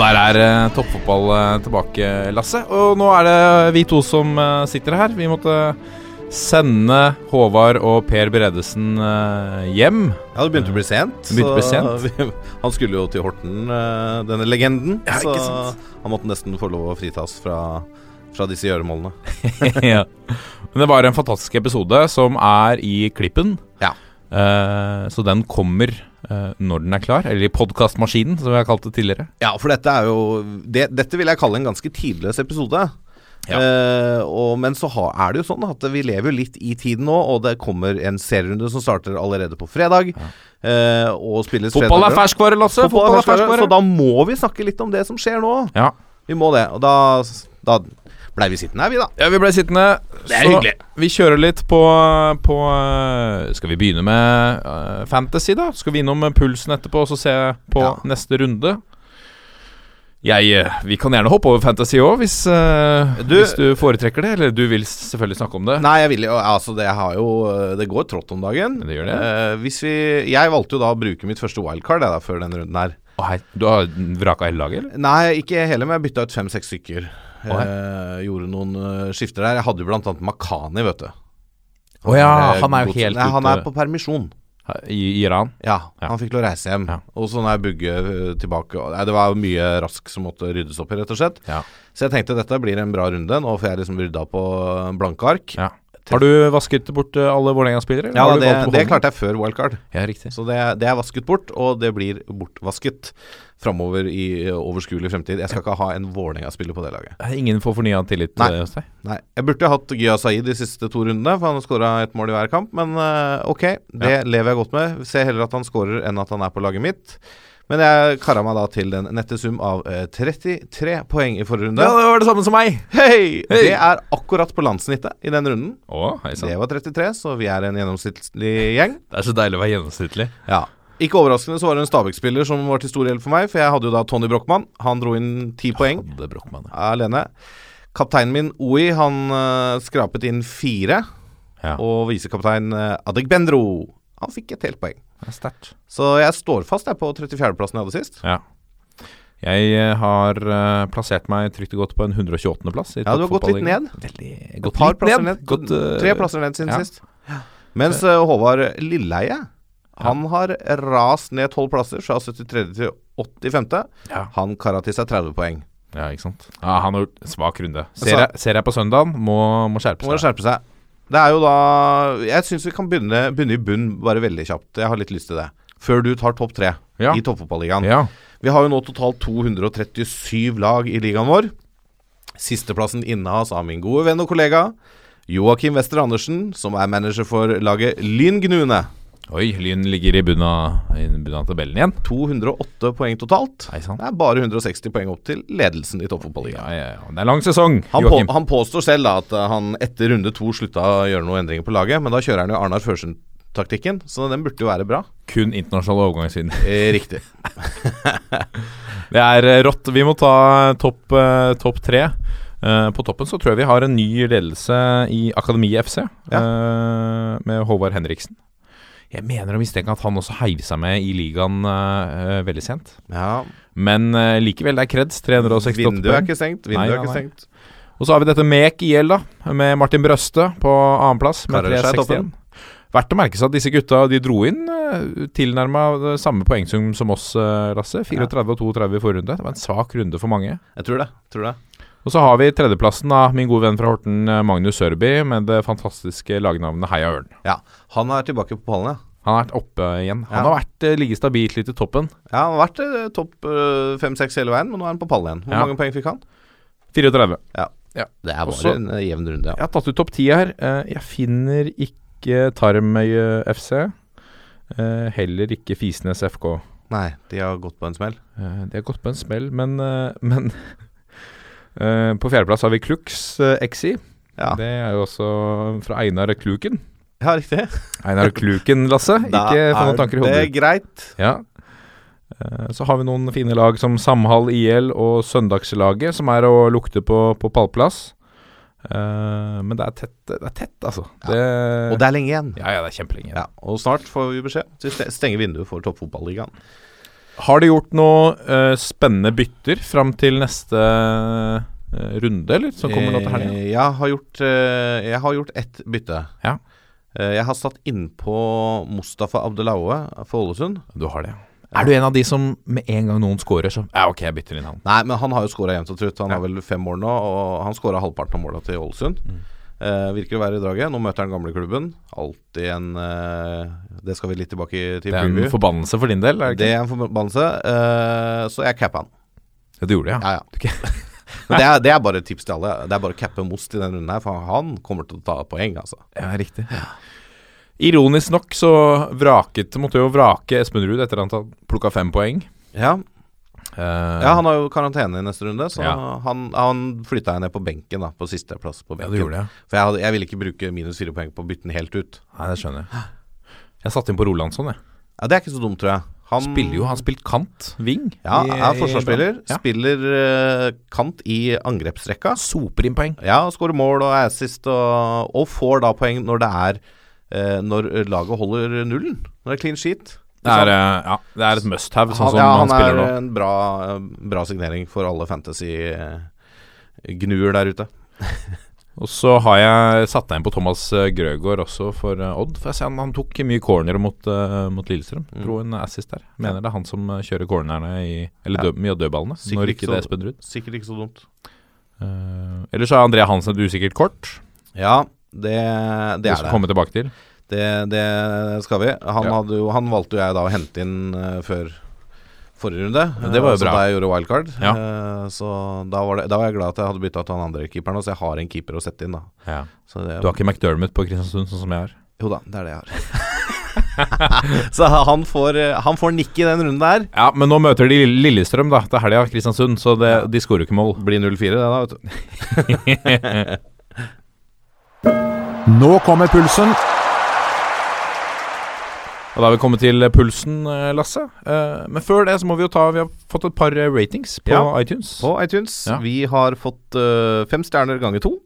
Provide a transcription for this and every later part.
Der er uh, toppfotball uh, tilbake, Lasse. Og nå er det vi to som uh, sitter her. Vi måtte sende Håvard og Per Bredesen hjem. Ja, det begynte å bli sent. Å bli sent. vi, han skulle jo til Horten, denne legenden. Ja, så han måtte nesten få lov å fritas fra, fra disse gjøremålene. ja. Men det var en fantastisk episode som er i klippen. Ja. Eh, så den kommer eh, når den er klar. Eller i podkastmaskinen, som vi har kalt det tidligere. Ja, for dette er jo det, Dette vil jeg kalle en ganske tidløs episode. Ja. Uh, og, men så ha, er det jo sånn at vi lever jo litt i tiden nå, og det kommer en serierunde som starter allerede på fredag. Eh, og spilles Fotball er ferskvare, Lasse! Fotball er ferskvare, så da må vi snakke litt om det som skjer nå. Ja. Vi må det. Og da, da blei vi sittende her, vi, da. Ja, vi ble sittende. Det er så hyggelig. Vi kjører litt på, på eh, Skal vi begynne med uh, Fantasy, da? Skal vi innom pulsen etterpå og så se på Ja. neste runde? Jeg, eh, vi kan gjerne hoppe over Fantasy òg, hvis, uh, hvis du foretrekker det. Eller du vil selvfølgelig snakke om det. Nei, jeg vil jo Altså, det har jo Det går trått om dagen. Det gjør det. Uh, hvis vi Jeg valgte jo da å bruke mitt første wildcard jeg, da, før denne runden her. Oh, hei, du har vraka hele laget, eller? Nei, ikke hele, men jeg bytta ut fem-seks stykker. Eh, gjorde noen eh, skifter der. Jeg hadde jo annet Makani, vet du. Å ja, Eh, han er jo helt Nei, Han er på permisjon. I Iran. Ja, han fikk lov å reise hjem. Ja. Og så når jeg bygger eh, tilbake Nei, det var mye rask som måtte ryddes opp i, rett og slett. Ja. Så jeg tenkte dette blir en bra runde. Nå får jeg liksom rydda på blanke ark. ja. Har du vasket bort eh, alle Vålerenga-spillere? Ja, det, det klarte jeg før wildcard. Ja, riktig. Så det, det er vasket bort, og det blir bortvasket framover i eh, overskuelig fremtid. Jeg skal ikke ha en Vålerenga-spiller på det laget. Ingen får fornya tillit Nei. eh, hos deg? Nei, Jeg burde hatt Gya Saeed de siste to rundene, for han har skåra et mål i hver kamp. Men eh, ok, det lever jeg godt med. Ser heller at han skårer enn at han er på laget mitt. Men jeg kara meg da til den nette sum av eh, 33 poeng i forrige runde. Ja, det var det samme som meg! Hei! Hey. Det er akkurat på landsnittet i den runden. Å. Det var 33, så vi er en gjennomsnittlig gjeng. Det er så deilig å være gjennomsnittlig. Ja. Ikke overraskende så var det en Stabæk-spiller som var til stor hjelp for meg, for jeg hadde jo da Tony Brochmann. Han dro inn ti poeng Hadde Brochmann, ja. alene. Kapteinen min, Oi, han uh, skrapet inn fire. Ja. Og visekaptein uh, Adegbenro, han fikk et helt poeng. Det er sterkt. Så jeg står fast jeg på 34.-plassen jeg hadde sist. Ja. Jeg eh, har uh, plassert meg trygt og godt på en 128.-plass. Ja, du har gått litt ned. Veldig Et par plasser ned. ned. Gått, uh, Tre plasser ned siden ja. sist. Mens uh, Håvard Lilleheie, han har rast ned tolv plasser, fra 73. til 85. Ja. Han kara til seg 30 poeng. ja, ikke sant. Ja, han har gjort svak runde. Ser jeg, ser jeg på søndagen, må, må skjerpe Må skjerpe seg. Det er jo da Jeg syns vi kan begynne, begynne i bunn bare veldig kjapt. Jeg har litt lyst til det. Før du tar topp tre Ja. i toppfotballigaen. Ja. Vi har jo nå totalt 237 lag i ligaen vår. Sisteplassen innehas av min gode venn og kollega Joakim Wester Andersen, som er manager for laget Lyn Gnune. Oi, Lyn ligger i bunnen av, tabellen igjen. 208 poeng totalt. Det er bare 160 poeng opp til ledelsen i toppfotballigaen. Ja, ja, ja. Det er lang sesong, Han, på, han påstår selv da at uh, han etter runde to slutta å gjøre noen endringer på laget, men da kjører han jo Arnar Førsund-taktikken, så den burde jo være bra. Kun internasjonale overgangsvinner. Eh, riktig. Det er eh, rått. Vi må ta topp eh, topp tre. Eh, på toppen så tror jeg vi har en ny ledelse i Akademi FC, eh, med Håvard Henriksen. Jeg mener å mistenke at han også heiv seg med i ligaen uh, veldig sent. Ja, Men uh, likevel, det er kreds. 368 Vinduet er ikke stengt. Vinduet er ikke stengt. Og så har vi dette Mek IL, da, med Martin Brøste på annenplass. Med Karer 361. Verdt å merke seg at disse gutta de dro inn uh, tilnærma samme poengsum som oss, Lasse. 34 og 32 i forrunde. Det var en svak runde for mange. Jeg tror det. Tror det. Og så har vi tredjeplassen av min gode venn fra Horten, Magnus Sørby, med det fantastiske lagnavnet Heia Ørn. Ja. Han er tilbake på pallen, ja. Han har vært oppe igjen. Han Ja. har vært uh, ligget stabilt litt i toppen. Ja, Han har vært eh, topp fem-seks hele veien, men nå er han på pallen igjen. Hvor Ja. mange poeng fikk han? 34. Ja. Ja. Det er bare Også- en eh, jevn runde, Jeg ja. har tatt ut topp ti her. Eh, jeg finner ikke Tarmøy FC. Eh, heller ikke Fisnes FK. Nei, de har gått på en smell. Eh, de har gått på en smell, men, eh, men eh, På fjerdeplass har vi Klux uh, XI. Ja, Det er jo også fra Einar Kluken. Ja riktig. Einar Kluken, Lasse. Ikke få noen tanker i hodet. det er greit. Ja. Eh, Så har vi noen fine lag som Samhall IL og Søndagslaget, som er å lukte på, på pallplass. Uh, men det er tett, det er tett altså. Det, Og det er lenge igjen. ja, ja, det er kjempelenge. Ja, og snart får vi beskjed. Så vi stenger vinduet for toppfotballigaen. Har de gjort noe uh, spennende bytter fram til neste uh, runde, eller? Som kommer nå til helga? Jeg har gjort, jeg har gjort ett bytte. Ja. Eh, Jeg har satt innpå Mustafa Abdelaue for Ålesund. Du har det, ja. Er du en av de som med en gang noen scorer, så Ja, ok, jeg bytter inn han. Nei, men han har jo scora jevnt og trutt. Han Ja. har vel fem mål nå, og han scora halvparten av måla til Ålesund. Mm. Eh, virker å være i draget. Nå møter han gamleklubben. Alltid en eh, Det skal vi litt tilbake til Det er en forbannelse for din del, er det Det er en forbannelse. eh, så jeg capper han. Ja, du gjorde det, ja. Ja, ja. Det er, det er bare et tips til alle. Det er bare å cappe Most i den runden her, for han kommer til å ta poeng, altså. Ja, riktig. Ironisk nok så vraket måtte jo vrake Espen Ruud etter at han plukka fem poeng. Ja, Uh, ja han har jo karantene i neste runde, så Ja. han, han flytta jeg ned på benken, da. På sisteplass på ja, benken. gjorde det, ja. For jeg, hadde, jeg ville ikke bruke minus fire poeng på å bytte den helt ut. Nei, det skjønner jeg. Jeg satte inn på Rolandsson, jeg. Ja, Det er ikke så dumt, tror jeg. Han Spiller jo, han spilt kant, wing. Ja, er forsvarsspiller. Ja. Spiller eh, kant i angrepsrekka. Soper inn poeng. Ja, skårer mål og assist, og, og får da poeng når det er eh, Når laget holder nullen. Når det er clean sheet. Det er, eh, ja, det er et must have, sånn han, som ja, han, han spiller er en bra, bra signering for alle fantasy-gnuer der ute. Og så har jeg satt deg inn på Thomas eh, Grøgaard også for eh, Odd. For jeg ser han, han tok mye corner mot, uh, mot Lillestrøm. Mm. Dro en assist der. Mener det er han som kjører cornerne i Eller Ja. død, mye av dødballene. Sikkert når ikke ikke det er så- Espen Ruud. Sikkert ikke så dumt. Uh, ellers så er Andrea Hansen et usikkert kort. Ja, det, det Det er skal det. komme tilbake til. det. Det skal vi. Han, Ja. hadde jo, han valgte jo jeg da å hente inn uh, før forrige runde. Det var jo eh, bra. Da jeg gjorde wildcard. Ja. Eh, så da var, det, da var jeg glad at jeg hadde bytta til han andre keeperen, så jeg har en keeper å sette inn. da Ja. så det, Du har ikke McDermott på Kristiansund, sånn som jeg har. Jo da, det er det jeg har. så han får, eh, han får nikk i den runden der. Ja, men nå møter de Lillestrøm da til helga, Kristiansund, så det, de skårer ikke mål. Blir 0-4, det da, vet du. Nå kommer pulsen. Og Da har vi kommet til pulsen, eh, Lasse. Eh, Men før det så må vi jo ta Vi har fått et par eh, ratings på Ja, iTunes. På iTunes. Ja. Vi har fått eh, fem stjerner ganger to.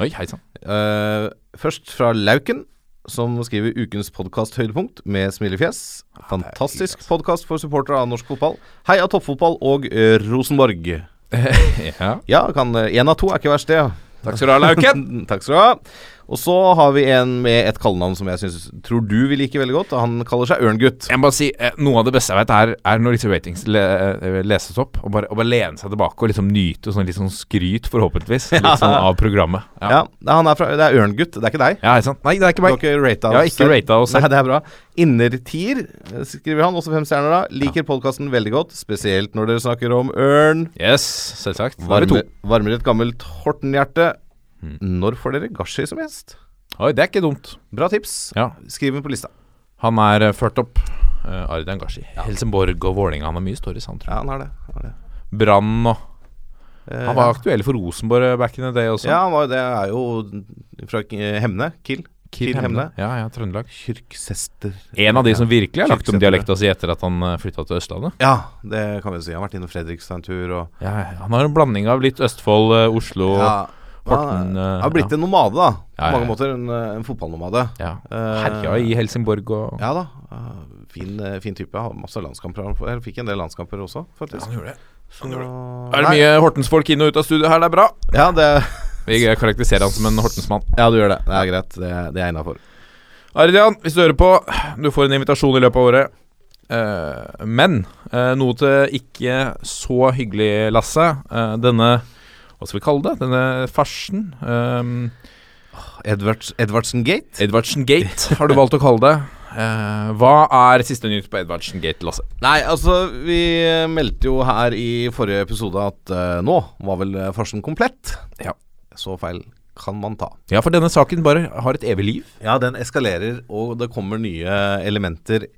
Oi, hei sann. Eh, først fra Lauken, som skriver ukens podkast-høydepunkt med smilefjes. Fantastisk podkast for supportere av norsk fotball. Hei av toppfotball og eh, Rosenborg. Ja. Ja, kan én av to er ikke verst, det. Takk skal du ha, Lauken. Takk skal du ha. Og så har vi en med et kallenavn som jeg synes, tror du vil like veldig godt. Han kaller seg Ørngutt. Jeg må bare si eh, Noe av det beste jeg vet, er, er når disse ratings le, eh, leses opp, og bare, og bare lene seg tilbake og liksom nyte sånn litt sånn skryt, forhåpentligvis, litt sånn av programmet. Ja, Ja, er han er fra, det er Ørngutt, det er ikke deg. ja er sant? Nei, det er ikke meg. Du har ikke rata oss, ikke ratet oss selv. Nei, det er bra. Innertier, eh, skriver han, også fem stjerner da. Liker podkasten veldig godt, spesielt når dere snakker om ørn. Yes, selvsagt. To. varmer et gammelt Horten-hjerte. Mm. Når får dere Gashi som gjest? Oi, det er ikke dumt. Bra tips. Ja. Skriv den på lista. Han er uh, ført opp. Uh, Ardian Gashi. Helsingborg og Vålerenga. Han har mye stories, han, tror jeg. Ja, han har det. Han, har det. Brann og Eh, Han var aktuell for Rosenborg eh, back in the day også. Ja, han var, det er jo fra eh, Hemne. Kill. Kill Hemne. Ja, ja, Trøndelag. Kyrksester. En av de som virkelig har lagt om dialekta si etter at han flytta til Østlandet. Ja, det kan vi si. Han har vært innom Fredrikstad en tur og Ja, han har en blanding av litt Østfold, eh, Oslo ja, Horten, Han eh, har blitt ja. en nomade, da. På Ja, ja, mange måter. En, eh, en fotballnomade. ja. Eh, Herja i Helsingborg og Ja da. Fin, fin type. Har masse landskamper. Han Eller fikk en del landskamper også, faktisk. gjorde det. Så, Er det mye Hortensfolk inn og ut av studio her? Det er bra. Ja, det, Vi karakteriserer han som en Hortensmann. ja, du gjør det. Det er greit. Det, det er innafor. Ardian, hvis du hører på, du får en invitasjon i løpet av året. Eh, men noe til ikke så hyggelig, Lasse. Denne Hva skal vi kalle det? Denne farsen. Um, Edvards, Edvardsen Gate? Edvardsen Gate har du valgt å kalle det. Uh, hva er siste nytt på Edvardsen Gate, Lasse? Nei, altså, vi meldte jo her i forrige episode at uh, nå var vel eh, farsen komplett. Ja. Så feil kan man ta. Ja, for denne saken bare har et evig liv. Ja, den eskalerer, og det kommer nye elementer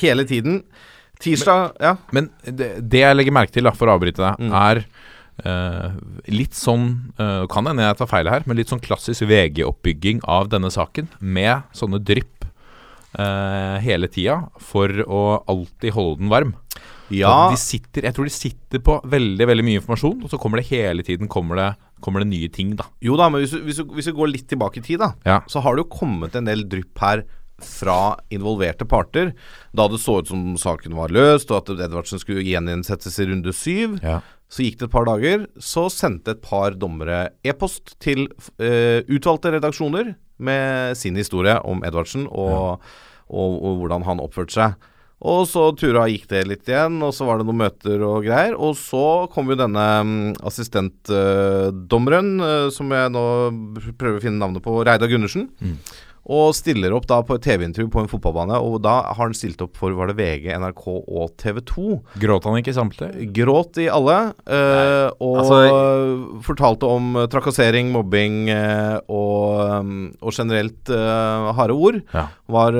hele tiden. Tirsdag, ja. Men det, det jeg legger merke til, da, for å avbryte deg, Mm. er eh, litt sånn uh, Kan hende jeg tar feil her, men litt sånn klassisk VG-oppbygging av denne saken. Med sånne drypp uh, hele tida for å alltid holde den varm. Ja, De sitter, jeg tror de sitter på veldig veldig mye informasjon, og så kommer det hele tiden kommer det, kommer det nye ting. da jo da, men hvis vi hvis, hvis du går litt tilbake i tid, da, Ja. så har det jo kommet en del drypp her fra involverte parter. Da det så ut som saken var løst, og at Edvardsen skulle gjeninnsettes i runde syv. Ja. Så gikk det et par dager, så sendte et par dommere e-post til uh, utvalgte redaksjoner med sin historie om Edvardsen og, og, og hvordan han oppførte seg. Og så tura gikk det litt igjen, og så var det noen møter og greier. Og så kom jo denne mm, assistentdommeren, eh, som jeg nå prøver å finne navnet på, Reidar Gundersen. Og stiller opp da på et TV-intervju på en fotballbane, og da har han stilt opp for var det VG, NRK og TV 2. Gråt han ikke samtidig? Gråt i alle, eh, og Altså- fortalte om eh, trakassering, mobbing eh, og, og generelt eh, harde ord. Ja. Var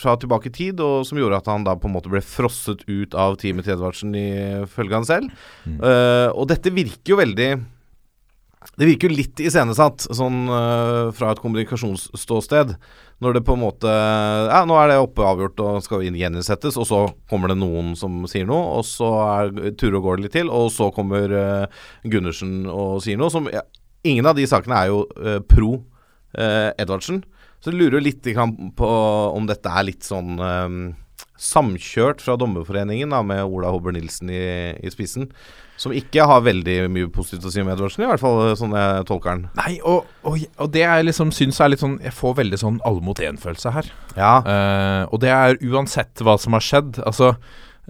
fra tilbake i tid, og som gjorde at han da på en måte ble frosset ut av teamet til Edvardsen, ifølge han selv. Eh, og dette virker jo veldig det virker jo litt iscenesatt, sånn øh, fra et kommunikasjonsståsted. Når det på en måte Ja, nå er det oppe avgjort og skal inn- gjeninnsettes, og så kommer det noen som sier noe, og så er turer og går det litt til, og så kommer uh, Gundersen og sier noe som ja, Ingen av de sakene er jo uh, pro uh, Edvardsen. Så jeg lurer litt på om dette er litt sånn samkjørt fra Dommerforeningen, da, med Ola Hobber Nilsen i, i spissen. Som ikke har veldig mye positivt å si om Edvardsen, i hvert fall sånn jeg tolker den. Nei, og, og, og det jeg liksom syns er litt sånn Jeg får veldig sånn alle mot én-følelse her. Ja, Uh, og det er uansett hva som har skjedd. Altså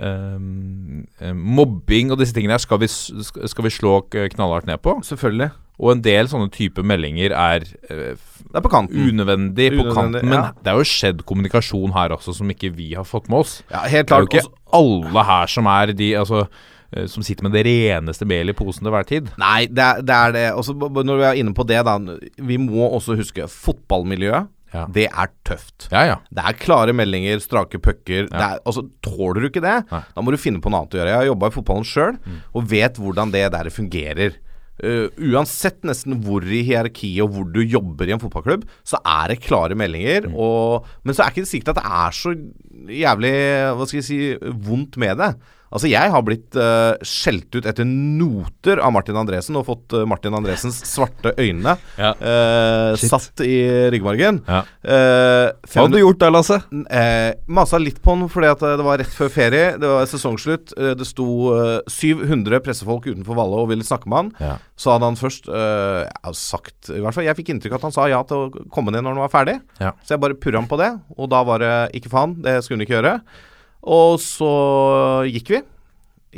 eh, Mobbing og disse tingene her skal vi, skal vi slå knallhardt ned på. selvfølgelig. Og en del sånne type meldinger er eh, f- Det er på kanten. unødvendig på Unødvendig, kanten. Men ja. det er jo skjedd kommunikasjon her også som ikke vi har fått med oss. Ja, helt Det er jo ikke alle her som er de altså, eh, som sitter med det reneste melet i posen til hver tid. Nei, det er det. Er det. Også, når vi er inne på det, da. Vi må også huske fotballmiljøet. Ja. Det er tøft. Ja, ja. Det er klare meldinger, strake pucker. Det er, altså, Tåler du ikke det, Nei. Mm. da må du finne på noe annet å gjøre. Jeg har jobba i fotballen sjøl, og vet hvordan det der fungerer. Uh, uansett nesten hvor i hierarkiet og hvor du jobber i en fotballklubb, så er det klare meldinger. Mm. Og, men så er ikke det sikkert at det er så jævlig Hva skal jeg si vondt med det. Altså, jeg har blitt uh, skjelt ut etter noter av Martin Andresen og fått uh, Martin Andresens svarte øyne Ja. uh, satt i ryggmargen. Ja. Uh, Hva hadde du gjort da, Lasse? Eh, masa litt på den fordi at det var rett før ferie. Det var sesongslutt. Eh, det sto eh, 700 pressefolk utenfor Valle og ville snakke med han. Ja. Så hadde han først eh, sagt I hvert fall Jeg fikk inntrykk av at han sa ja til å komme ned når han var ferdig. Ja. Så jeg bare purra han på det, og da var det ikke faen. Det skulle han ikke gjøre. Og så gikk vi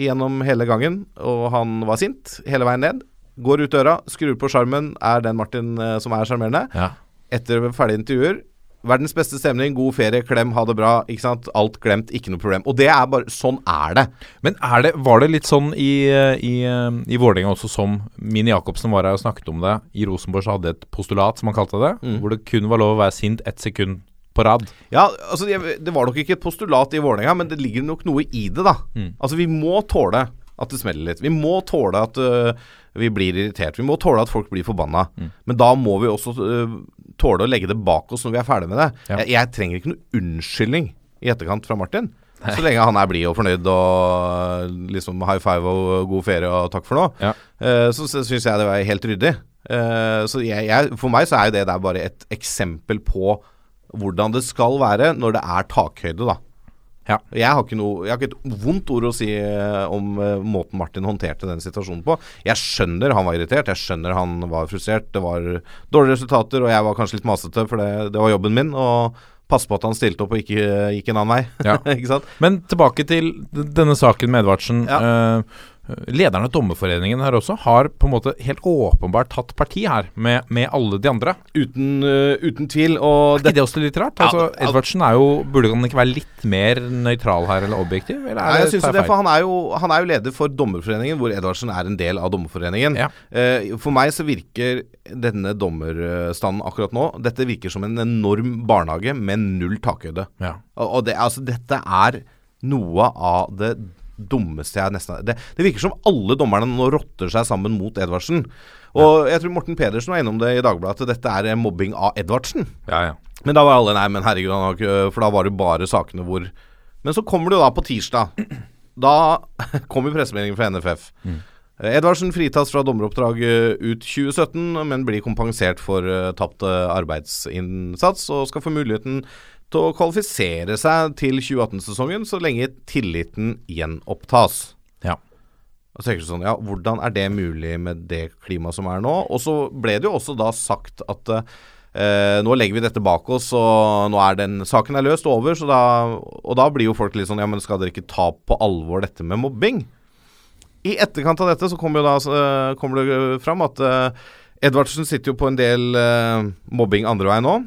gjennom hele gangen, og han var sint hele veien ned. Går ut døra, skrur på skjermen, er den Martin eh, som er sjarmerende ja. etter ferdige intervjuer. Verdens beste stemning, god ferie, klem, ha det bra. Ikke sant? Alt glemt, ikke noe problem. Og det er bare Sånn er det. Men er det, var det litt sånn i, i, i Vålerenga også, som Mini Jacobsen var her og snakket om det? I Rosenborg så hadde de et postulat, som han kalte det, Mm. hvor det kun var lov å være sint ett sekund på rad. Ja, altså Det var nok ikke et postulat i Vålerenga, men det ligger nok noe i det, da. Altså Vi må tåle at det smeller litt. Vi må tåle at uh, vi blir irritert. Vi må tåle at folk blir forbanna. Men da må vi også uh, tåle å legge det bak oss når vi er ferdig med det. Ja. Jeg, jeg trenger ikke noe unnskyldning i etterkant fra Martin. Så lenge han er blid og fornøyd og liksom high five og god ferie og takk for nå, Ja. eh, så, så syns jeg det var helt ryddig. Så jeg, jeg, for meg så er jo det der bare et eksempel på hvordan det skal være når det er takhøyde, da. Ja. Jeg har, ikke noe, jeg har ikke et vondt ord å si eh, om uh, måten Martin håndterte den situasjonen på. Jeg skjønner han var irritert, jeg skjønner han var frustrert. Det var dårlige resultater, og jeg var kanskje litt masete, for det, det var jobben min. Og passe på at han stilte opp og ikke gikk en annen vei. Ja. Men tilbake til denne saken med Edvardsen. Ja. Eh, lederen av Dommerforeningen her også har på en måte helt åpenbart tatt parti her, med, med alle de andre. Uten, uh, uten tvil. Og Er ikke det også litt rart? Ja, Altså, Edvardsen er jo Burde han ikke være litt mer nøytral her, eller objektiv? Eller Nei, jeg synes det, for han er, jo, han er jo leder for Dommerforeningen, hvor Edvardsen er en del av Dommerforeningen. Ja. Uh, for meg så virker denne dommerstanden akkurat nå Dette virker som en enorm barnehage med null takhøyde. Ja. Og, og det, altså, dette er noe av det dummeste jeg nesten Det, det virker som alle dommerne nå rotter seg sammen mot Edvardsen. Og jeg tror Morten Pedersen var innom det i Dagbladet, at dette er mobbing av Edvardsen. Ja, ja. Men da var alle Nei, men herregud, ikke For da var det bare sakene hvor Men så kommer det jo da på tirsdag. Da kommer pressemeldingen fra NFF. Mm. Edvardsen fritas fra dommeroppdrag eh, ut 2017, men blir kompensert for tapt eh, arbeidsinnsats og skal få muligheten til å kvalifisere seg til 2018-sesongen så lenge tilliten gjenopptas. Ja. Og tenker du sånn, ja, Hvordan er det mulig med det klimaet som er nå? Og så ble det jo også da sagt at eh, nå legger vi dette bak oss, og nå er den saken er løst og over. Så da, og da blir jo folk litt sånn Ja, men skal dere ikke ta på alvor dette med mobbing? I etterkant av dette så kommer, kommer det fram at eh, Edvardsen sitter jo på en del eh, mobbing andre veien nå.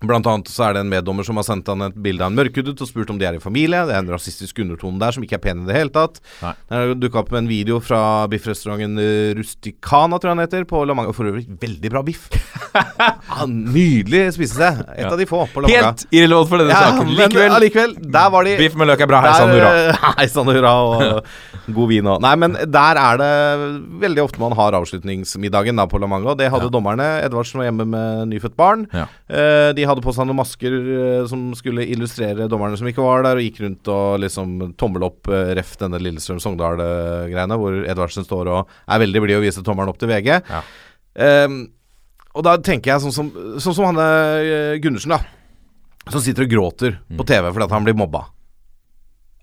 Blant annet så er det en meddommer som har sendt han et bilde av en mørkhudet og spurt om de er i familie. Det er en rasistisk undertone der som ikke er pen i det hele tatt. Nei. Det har dukka opp med en video fra biffrestauranten eh, Rusticana, tror jeg han heter, på La Manga. For øvrig veldig bra biff. ja, nydelig spisested. Et Ja. av de få på La Manga. Helt irrelevant for denne Ja, saken. men Likevel. der var de Biff med løk er bra. Hei sann, hurra. eh, Hei sann, hurra og god vin òg. Nei, men der er det veldig ofte man har avslutningsmiddagen da på La Manga. Det hadde Ja. dommerne. Edvardsen var hjemme med nyfødt barn. Ja. Eh, de hadde på seg noen masker eh, som skulle illustrere dommerne som ikke var der, og gikk rundt og liksom tommel opp eh, ref denne Lillestrøm-Sogndal-greiene, hvor Edvardsen står og er veldig blid og viser tommelen opp til VG. Ja. Eh, og da tenker jeg sånn som, sånn som han eh, Gundersen, da. Som sitter og gråter på TV fordi at han blir mobba.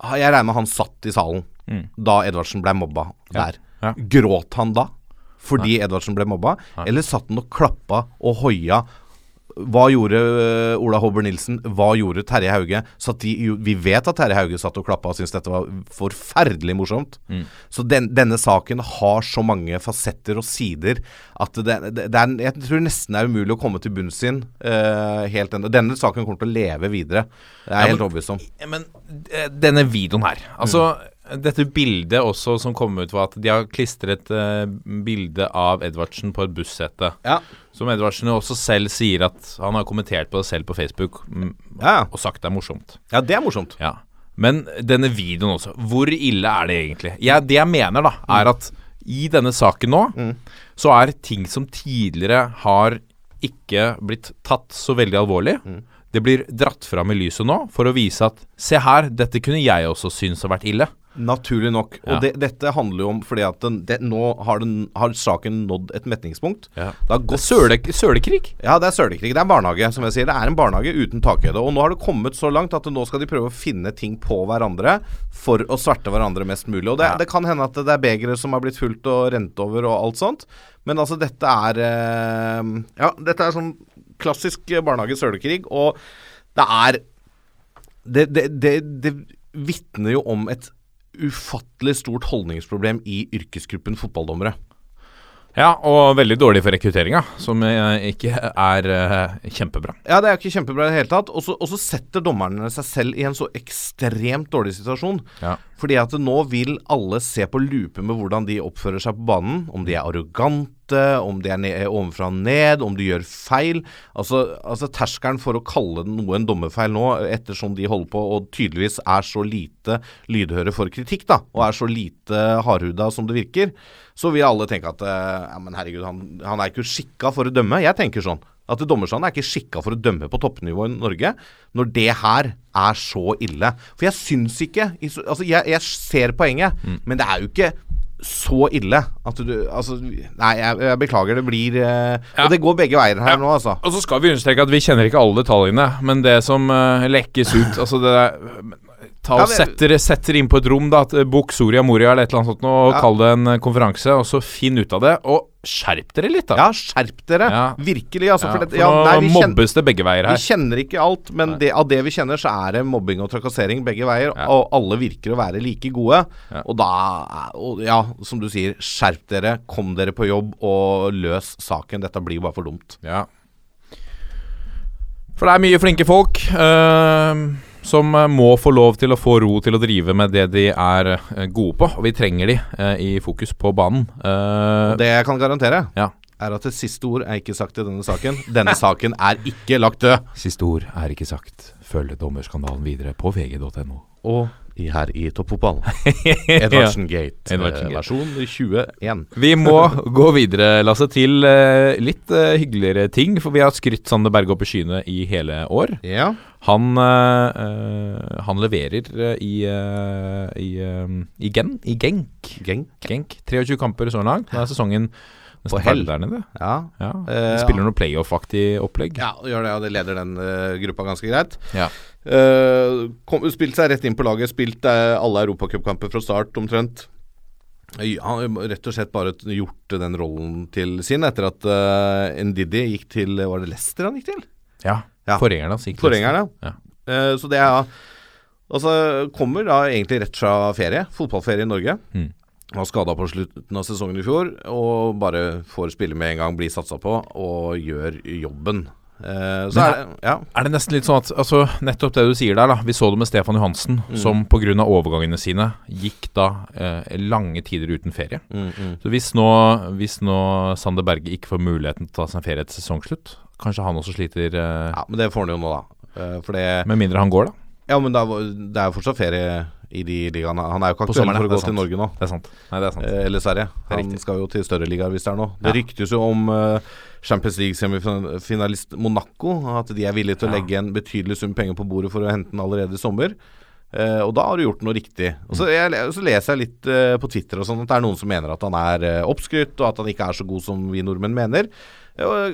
Ah, Jeg regner med han satt i salen Mm. da Edvardsen ble mobba der. Ja. Gråt han da fordi Edvardsen ble mobba, Nei. eller satt han og klappa og hoia? Hva gjorde øh, Ola Hobber Nilsen? Hva gjorde Terje Hauge? Satt de, vi vet at Terje Hauge satt og klappa og syntes dette var forferdelig morsomt. Mm. Så den, denne saken har så mange fasetter og sider at det, det, det er, jeg tror nesten det er umulig å komme til bunns i øh, helt ennå. Denne saken kommer til å leve videre. Det er jeg Ja, helt overbevist om. Men eh, denne videoen her Altså, dette bildet også som kom ut, var at de har klistret uh, bilde av Edvardsen på et bussete. Ja. Som Edvardsen også selv sier at han har kommentert på det selv på Facebook mm, Ja. og sagt det er morsomt. ja, det er morsomt. Ja. Men denne videoen også, hvor ille er det egentlig? Jeg, det jeg mener, da, er at i denne saken nå, så er ting som tidligere har ikke blitt tatt så veldig alvorlig. Det blir dratt fram i lyset nå for å vise at se her, dette kunne jeg også synes har vært ille. Naturlig nok. Ja. Og det, dette handler jo om fordi at den, det, nå har, den, har saken nådd et metningspunkt. Ja. Det Det er sølekrig. Ja, det er sølekrig. Det er barnehage, som jeg sier. Det er en barnehage uten takhøyde. Og nå har det kommet så langt at nå skal de prøve å finne ting på hverandre for å sverte hverandre mest mulig. Og det, Ja. det kan hende at det er begre som har blitt fulgt og rent over og alt sånt. Men altså, dette er eh, Ja, dette er sånn klassisk barnehage-sølekrig, og det er Det, det, det, det vitner jo om et ufattelig stort holdningsproblem i yrkesgruppen fotballdommere. Ja, og veldig dårlig for rekrutteringa, som eh, ikke er eh, kjempebra. Ja, det er ikke kjempebra i det hele tatt. Og så og så setter dommerne seg selv i en så ekstremt dårlig situasjon. Ja. Fordi at nå vil alle se på lupe med hvordan de oppfører seg på banen. Om de er arrogante, om det er ne- ovenfra og ned, om de gjør feil. Altså, altså terskelen for å kalle noe en dommerfeil nå, ettersom de holder på og tydeligvis er så lite lydhøre for kritikk, da, og er så lite hardhuda som det virker, så vil alle tenke at eh, ja, men herregud, han, han er ikke skikka for å dømme. Jeg tenker sånn. At dommerstanden er ikke skikka for å dømme på toppnivå i Norge, når det her er så ille. For jeg syns ikke Altså, jeg, jeg ser poenget, men det er jo ikke så ille at du Altså, nei, jeg, jeg beklager. Det blir eh, Ja. Og det går begge veier her Ja. nå, altså. Og så skal vi understreke at vi kjenner ikke alle detaljene, men det som eh, lekkes ut Altså det Ta Ja, og men- setter, setter inn på et rom, da. eh, Bok Soria Moria eller et eller annet sånt, og Ja. kall det en eh, konferanse, og så finn ut av det. Og skjerp dere litt, da. Ja, skjerp dere. Ja. Virkelig, altså. For det, for ja, nå nei, mobbes det begge veier her. vi kjenner ikke alt, men det, av det vi kjenner, så er det mobbing og trakassering begge veier. Og alle virker å være like gode. Og da og Ja, som du sier, skjerp dere, kom dere på jobb og løs saken. Dette blir jo bare for dumt. Ja. For det er mye flinke folk eh, som eh, må få lov til å få ro til å drive med det de er eh, gode på. Og vi trenger de eh, i fokus på banen. Det jeg kan garantere, Ja. er at det siste ord er ikke sagt i denne saken. Denne saken er ikke lagt død. Siste ord er ikke sagt. Følg dommerskandalen videre på vg.no. Og i, her i toppfotballen. Edvardsen Gate, Edvardsen eh, Gate. versjon 21. Vi må gå videre, Lasse, til uh, litt uh, hyggeligere ting. For vi har skrytt Sander Berge opp i skyene i hele år. Ja. Han, eh, eh, han leverer eh, i, eh, i, eh, i, Gen, i Genk. Genk. Genk. 23 kamper så langt. Nå er sesongen På hell. nede. Ja. Ja. Eh, De spiller noe playoff-aktig opplegg. Ja, det gjør det, og det leder den uh, gruppa ganske greit. Ja. Uh, kom, spilt seg rett inn på laget, spilt uh, alle europacupkamper fra start omtrent. Ja, rett og slett bare gjort den rollen til sin etter at uh, Ndidi gikk til Var det Leicester han gikk til? Ja. Ja. Forgjengeren hans gikk til Leicester. Ja. Uh, så det er Altså, kommer da egentlig rett fra ferie. Fotballferie i Norge. Mm. Var skada på slutten av sesongen i fjor, og bare får spille med en gang, blir satsa på, og gjør jobben. Eh, så er det Ja. Er det nesten litt sånn at altså, Nettopp det du sier der, da. Vi så det med Stefan Johansen, Mm. som pga. overgangene sine gikk da eh, lange tider uten ferie. Mm, mm. Så hvis nå, hvis nå Sander Berge ikke får muligheten til å ta seg en ferie etter sesongslutt, kanskje han også sliter eh, ja, men det får han jo nå, da. Eh, for det Med mindre han går, da. Ja, men det er jo fortsatt ferie i de ligaene. Han er jo ikke aktuell for å gå til. Norge nå. Det er sant. Nei, det er sant. Eh, eller Sverige. er Han skal jo til større ligaer hvis det er noe. Det Ja. ryktes jo om eh, Champions League-semifinalist Monaco. At de er villige til å legge en betydelig sum penger på bordet for å hente den allerede i sommer. Eh, og da har du gjort noe riktig. Og så, jeg, så leser jeg litt på Twitter og sånn at det er noen som mener at han er oppskrytt, og at han ikke er så god som vi nordmenn mener.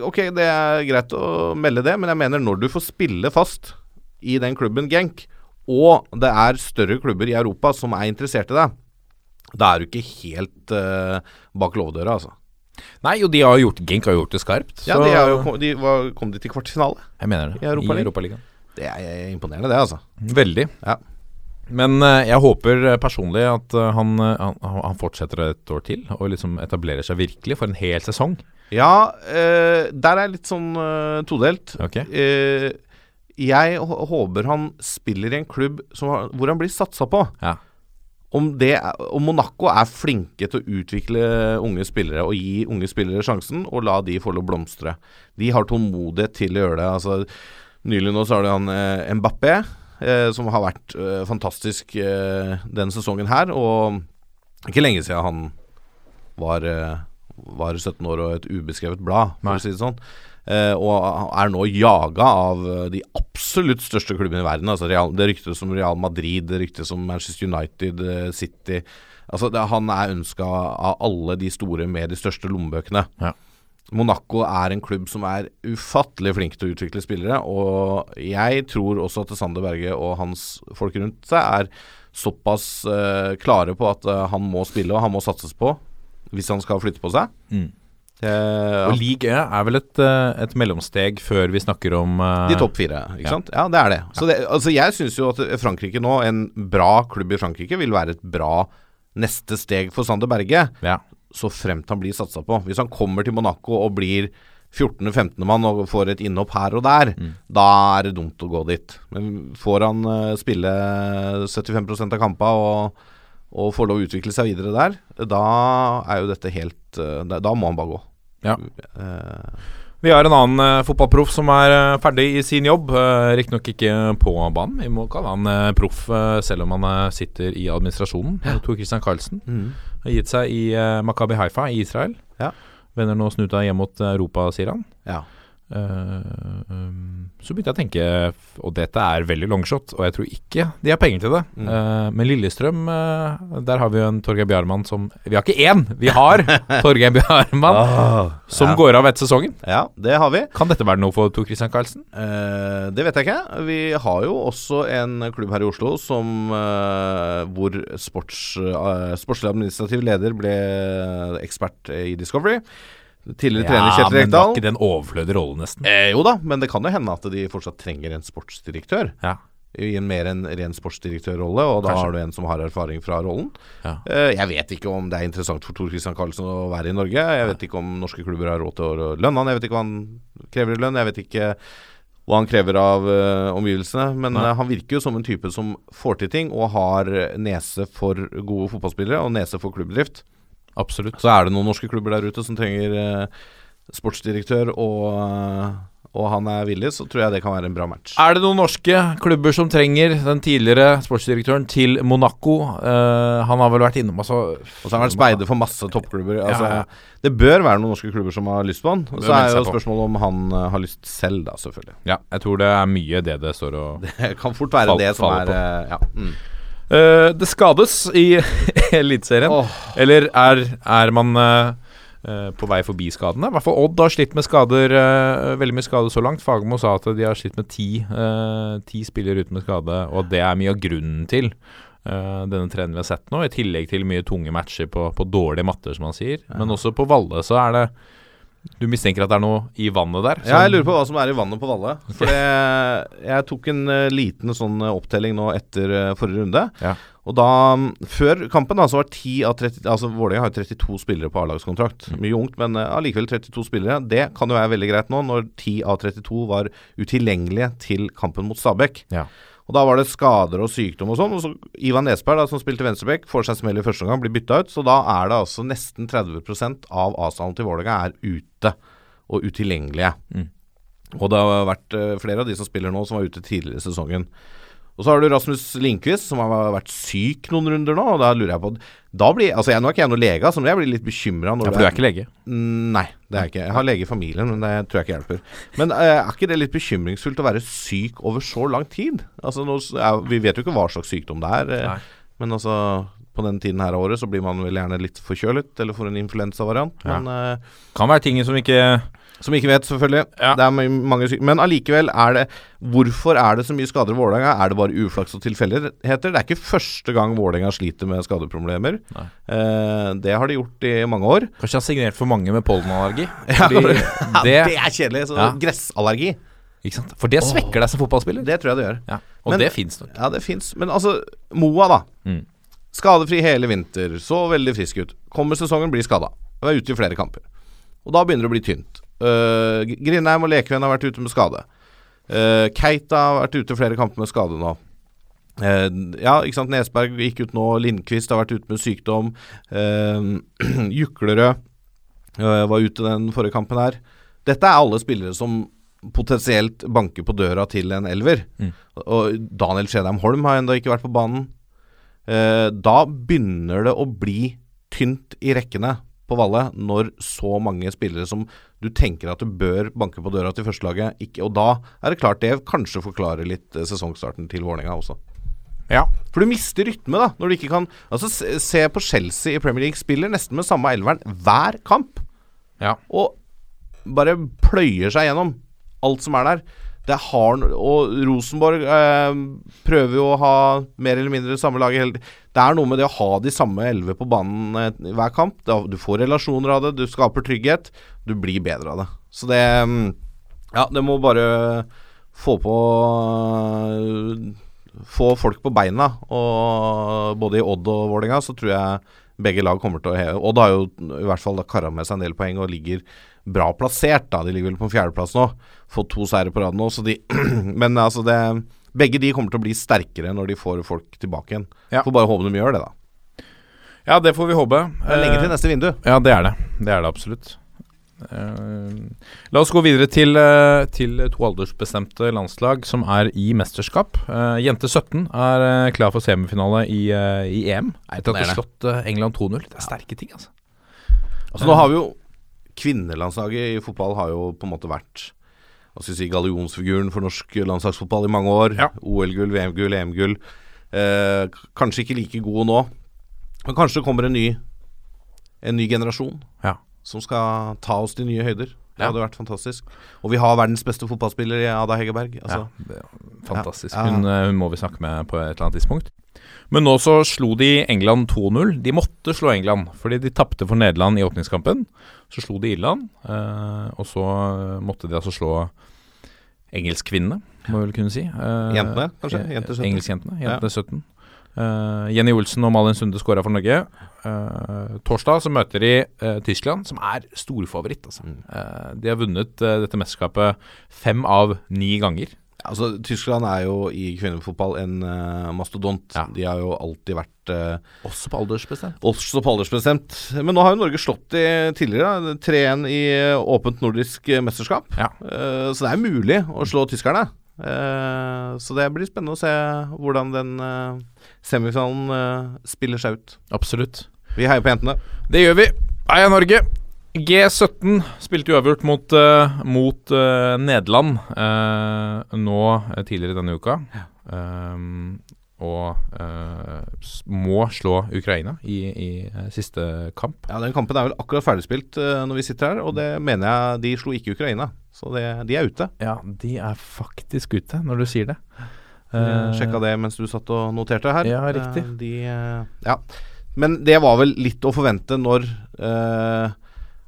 Ok, det er greit å melde det, men jeg mener når du får spille fast i den klubben Genk, og det er større klubber i Europa som er interessert i deg, da er du ikke helt uh, bak låvedøra, altså. Nei, jo, de har gjort Genk har gjort det skarpt. Ja, de, jo, de var, kom de til kvartfinale? jeg mener det. i Europaligaen. Europa Det er imponerende, det, altså. Veldig. Ja. Men eh, jeg håper eh, personlig at eh, han, eh, han, han fortsetter et år til og liksom etablerer seg virkelig for en hel sesong. Ja, eh, der er jeg litt sånn eh, todelt. Ok. Eh, jeg håper han spiller i en klubb som, hvor han blir satsa på. Ja. Om, det om Monaco er flinke til å utvikle unge spillere og gi unge spillere sjansen, og la de få lov å blomstre. De har tålmodighet til å gjøre det. Altså, nylig nå så har de han eh, Mbappé, eh, som har vært eh, fantastisk eh, denne sesongen her. Og ikke lenge siden han var, eh, var 17 år og et ubeskrevet blad, for Nei. å si det sånn. Eh, og er nå jaga av eh, de absolutt største klubbene i verden. Altså Real, det ryktes som Real Madrid, det ryktes om Manchester United, eh, City Altså det, Han er ønska av alle de store med de største lommebøkene. Ja. Monaco er en klubb som er ufattelig flink til å utvikle spillere. Og jeg tror også at Sander Berge og hans folk rundt seg er såpass uh, klare på at uh, han må spille og han må satses på hvis han skal flytte på seg. Mm. Eh, Og League E er vel et, eh, et mellomsteg før vi snakker om uh, De topp fire, ikke Ja. sant? Ja, det er det. Så det, altså jeg syns jo at Frankrike nå, en bra klubb i Frankrike, vil være et bra neste steg for Sander Berge, Ja. så fremt han blir satsa på. Hvis han kommer til Monaco og blir 14.-15. mann og får et innhopp her og der, da er det dumt å gå dit. Men får han uh, spille 75% av kampa og, og får lov å utvikle seg videre der, da er jo dette helt da må han bare gå. Ja. Eh, Vi har en annen uh, fotballproff som er uh, ferdig i sin jobb. Uh, Riktignok ikke på banen. Vi må kalle han uh, proff selv om han sitter i administrasjonen. Tor Christian Carlsen har gitt seg i Makabi Haifa i Israel. Ja. Vender nå snuta hjem mot Europa, sier han. ja. Eh, um, så begynte jeg å tenke, og dette er veldig longshot, og jeg tror ikke de har penger til det. Mm. Eh, men Lillestrøm, eh, der har vi jo en Torgeir Bjarmann som Vi har ikke én, vi har Torgeir Bjarmann som Ah, ja. går av etter sesongen. Ja, det har vi. Kan dette være noe for Tor Christian Karlsen? Eh, det vet jeg ikke. Vi har jo også en klubb her i Oslo som eh, hvor sports, uh, sportslig administrativ leder ble ekspert i Discovery. Tidligere trener Kjetil men var ikke det en overflødig rolle, nesten? Eh, jo da, men det kan jo hende at de fortsatt trenger en sportsdirektør. Ja. I en mer en ren sportsdirektørrolle, og da Kanskje. har du en som har erfaring fra rollen. Ja. Eh, jeg vet ikke om det er interessant for Tor Christian Karlsen å være i Norge. Jeg vet ikke om norske klubber har råd til å lønne han. Jeg vet ikke hva han krever i lønn. Jeg vet ikke hva han krever av uh, omgivelsene. Men eh, han virker jo som en type som får til ting, og har nese for gode fotballspillere, og nese for klubbdrift. Absolutt. Så er det noen norske klubber der ute som trenger eh, sportsdirektør og, eh, og han er villig, så tror jeg det kan være en bra match. Er det noen norske klubber som trenger den tidligere sportsdirektøren til Monaco? Eh, han har vel vært innom altså, Og så har han vært speider for masse toppklubber. Altså, Ja, ja. Det bør være noen norske klubber som har lyst på han. Og så er jo spørsmålet om han uh, har lyst selv, da, selvfølgelig. Ja, jeg tror det er mye det det står og Det kan fort være Fall- det som er uh, Ja. Mm. Eh, Det skades i Eliteserien. Oh. Eller er, er man uh, på vei forbi skadene? I hvert fall Odd har slitt med skader, uh, veldig mye skade så langt. Fagermo sa at de har slitt med ti, ti spillere uten med skade, og det er mye av grunnen til denne trenden vi har sett nå, i tillegg til mye tunge matcher på, på dårlige matter, som man sier. Men også på Valle så er det Du mistenker at det er noe i vannet der? Ja, jeg lurer på hva som er i vannet på Valle. For jeg tok en eh, liten sånn eh, opptelling nå etter eh, forrige runde. Ja. Og da, mm, før kampen, da, så var 10 av 30 Altså Vålerenga har 32 spillere på A-lagskontrakt. Mye ungt, men allikevel ja, 32 spillere. Det kan jo være veldig greit nå, når 10 av 32 var utilgjengelige til kampen mot Stabæk. Ja. Og Da var det skader og sykdom og sånn. Og så Ivan Nesberg, da, som spilte venstreback, får seg smell i første omgang, blir bytta ut. Så da er det altså nesten 30% av A-stallen til Vålerenga er ute og utilgjengelige. Og det har vært eh, flere av de som spiller nå, som var ute tidligere i sesongen. Og så har du Rasmus Lindqvist, som har vært syk noen runder nå. Og da lurer jeg på da blir, altså jeg, Nå er ikke jeg noen lege, men jeg blir litt bekymra. Ja, for du er ikke lege? Mm, Nei, det er ikke. Jeg har lege i familien, men det tror jeg ikke hjelper. Men eh, er ikke det litt bekymringsfullt å være syk over så lang tid? Altså, nå, ja, Vi vet jo ikke hva slags sykdom det er, eh, Nei. men altså på den tiden her av året så blir man vel gjerne litt forkjølet, eller får en influensavariant. Ja. Men uh, Kan være ting som ikke som ikke vet, selvfølgelig. Ja. Det er mange syke. Men allikevel er det Hvorfor er det så mye skader i Vålerenga? Er det bare uflaks og tilfeldigheter? Det er ikke første gang Vålerenga sliter med skadeproblemer. Eh, det har de gjort i mange år. Kanskje har signert for mange med pollenallergi? Ja, det, det er kjedelig. Så Ja. Gressallergi, ikke sant? For det svekker deg som fotballspiller. det tror jeg det gjør. Ja. Og Men- det fins nok. Ja, det fins. Men altså, Moa, da. Mm. Skadefri hele vinter. Så veldig frisk ut. Kommer sesongen, blir skada. Er ute i flere kamper. Og da begynner det å bli tynt. Uh, Grindheim og Lekven har vært ute med skade. Uh, Keita har vært ute flere kamper med skade nå. Uh, ja, ikke sant. Nesberg gikk ut nå. Lindqvist har vært ute med sykdom. Juklerød var ute den forrige kampen her. Dette er alle spillere som potensielt banker på døra til en elver. Mm. Og Daniel Skjedheim Holm har ennå ikke vært på banen. Da begynner det å bli tynt i rekkene på Valle når så mange spillere som du tenker at du bør banke på døra til førstelaget, ikke Og da er det klart det kanskje forklarer litt eh, sesongstarten til Vålerenga også. Ja. For du mister rytme, da, når du ikke kan Altså, se, se på Chelsea i Premier League. Spiller nesten med samme elveren hver kamp. Ja. Og bare pløyer seg gjennom alt som er der. Det no- Og Rosenborg eh, prøver jo å ha mer eller mindre samme lag hele Det er noe med det å ha de samme elleve på banen eh, hver kamp. Du får relasjoner av det, du skaper trygghet. Du blir bedre av det. Så det mm, Ja, det må bare få på Få folk på beina. Og både i Odd og Vålerenga så tror jeg begge lag kommer til å heve. Odd har jo i hvert fall kara med seg en del poeng og ligger bra plassert. da De ligger vel på fjerdeplass nå. Fått to seire på rad nå, så de Men altså, det Begge de kommer til å bli sterkere når de får folk tilbake igjen. Ja. Får bare håpe de gjør det, da. ja, det får vi håpe. Det er lenge til Eh, neste vindu. Ja, det er det. Det er det absolutt. Eh, la oss gå videre til, eh, til to aldersbestemte landslag som er i mesterskap. Jente 17 er klar for semifinale i, i EM. Etter at de har slått England 2-0. Det er sterke ting, altså. Altså Nå har vi jo Kvinnelandslaget i fotball har jo på en måte vært hva skal jeg si, gallionsfiguren for norsk landslagsfotball i mange år. Ja. OL-gull, VM-gull, EM-gull. Eh, kanskje ikke like gode nå, men kanskje det kommer en ny En ny generasjon Ja. som skal ta oss til nye høyder. Det hadde vært fantastisk. Og vi har verdens beste fotballspiller i Ada Hegerberg. Altså, ja, fantastisk. Hun, eh, hun må vi snakke med på et eller annet tidspunkt. Men nå så slo de England 2-0. De måtte slå England, fordi de tapte for Nederland i åpningskampen. Så slo de Irland, eh, og så eh, måtte de altså slå engelskkvinnene, må vi vel kunne si. Eh, Jentene, kanskje? Jenter 17. Engelskjentene. Jentene 17. Eh, Jenny Olsen og Malin Sunde skåra for Norge. Eh, torsdag så møter de eh, Tyskland, som er storfavoritt. Altså. Mm. Eh, de har vunnet eh, dette mesterskapet fem av ni ganger. Altså, Tyskland er jo i kvinnefotball en uh, mastodont. Ja. De har jo alltid vært uh, Også på aldersbestemt. også på aldersbestemt. Men nå har jo Norge slått de tidligere. 3-1 i eh, åpent nordisk mesterskap. Ja. Uh, så det er mulig å slå tyskerne. Så det blir spennende å se hvordan den semifinalen spiller seg ut. Absolutt. Vi heier på jentene. Det gjør vi. Heia Norge! G17 spilte uavgjort mot, uh, mot uh, Nederland uh, nå tidligere denne uka. Um, og må slå Ukraina i, i siste kamp. Ja, Den kampen er vel akkurat ferdigspilt når vi sitter her, og det mener jeg de slo ikke Ukraina. Så det, de er ute. Ja, de er faktisk ute, når du sier det. Uh, sjekka det mens du satt og noterte her. Ja, riktig. De, ja. Men det var vel litt å forvente når eh,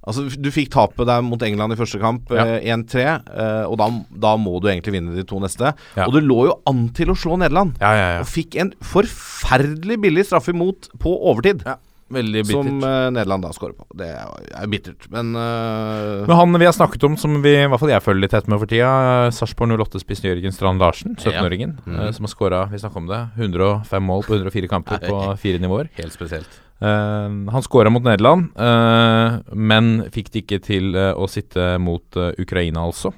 Altså, du fikk tapet der mot England i første kamp, Ja. eh, 1-3, eh, og da, da må du egentlig vinne de to neste. Ja. Og det lå jo an til å slå Nederland, Ja, ja, ja. og fikk en forferdelig billig straff imot på overtid. Ja, Veldig Som bittert. eh, Nederland da skårer på. Det er er bittert, men uh, Men han vi har snakket om, som vi, i hvert fall jeg følger litt tett med for tida, eh, Sarpsborg 08-spiss Jørgen Strand Larsen, 17-åringen, Mm. eh, som har skåra, vi snakket om det, 105 mål på 104 kamper på fire nivåer. Helt spesielt. Eh, han skåra mot Nederland, uh, men fikk det ikke til uh, å sitte mot eh, Ukraina, altså.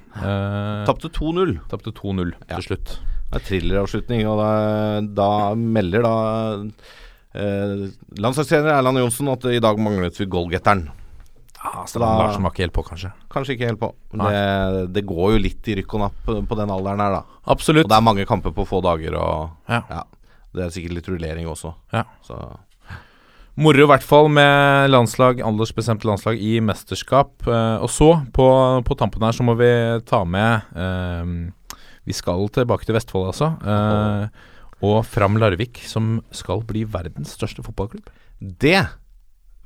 Tapte 2-0. Tapte 2-0 Ja. til slutt. Det er thrilleravslutning, og da, da melder da landslagstrener Erland Johnsen at i dag manglet vi goalgetteren. Ja, Så da- Larsen var ikke helt på, kanskje. Kanskje ikke helt på. Det, det går jo litt i rykk og napp på, den alderen her, da. Absolutt. Og det er mange kamper på få dager, og Ja. Det er sikkert litt rullering også. Ja. Så Moro i hvert fall med landslag, aldersbestemte landslag i mesterskap. Eh, og så, på, på tampen her, så må vi ta med eh, Vi skal tilbake til Vestfold, altså. Eh, og Fram Larvik, som skal bli verdens største fotballklubb. det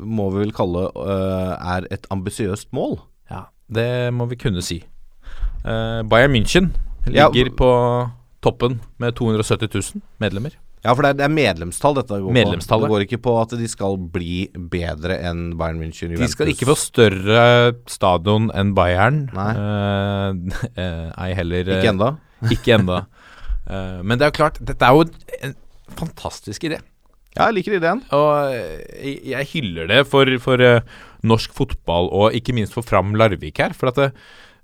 må vi vel kalle øh, er et ambisiøst mål. Ja, Det må vi kunne si. Eh, Bayern München Ja, ligger på toppen med 270 000 medlemmer. Ja, for det er, det er medlemstall dette går på. Det går ikke på at de skal bli bedre enn Bayern München. De skal ikke få større stadion enn Bayern. Nei. Uh, ei heller eh, Ikke enda. Ikke enda. Men det er jo klart, dette er jo en fantastisk idé. Ja, jeg liker ideen. Og jeg, jeg hyller det for, for norsk fotball, og ikke minst for Fram Larvik her. For at det,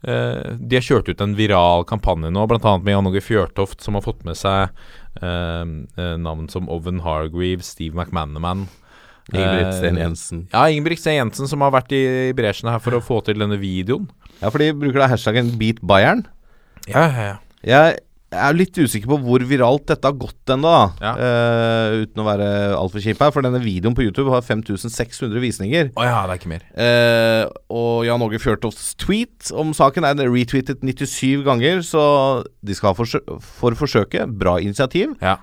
de har kjørt ut en viral kampanje nå, bl.a. med Jan Åge Fjørtoft, som har fått med seg navn som Oven Hargreave, Steve McManaman. Ingebrigt Sten Eh, Jensen. Ja, Ingebrigt Sten Jensen, som har vært i, bresjene her for å få til denne videoen. Ja, for de bruker da hashtaggen Beat Bayern. Ja, ja, ja. Jeg er litt usikker på hvor viralt dette har gått ennå. Ja. uh, uten å være altfor kjip her. For denne videoen på YouTube har 5600 visninger. Oh ja, det er ikke mer. uh, og Jan Åge Fjørtofts tweet om saken er retweetet 97 ganger, så de skal ha for, for forsøket. Bra initiativ. Ja,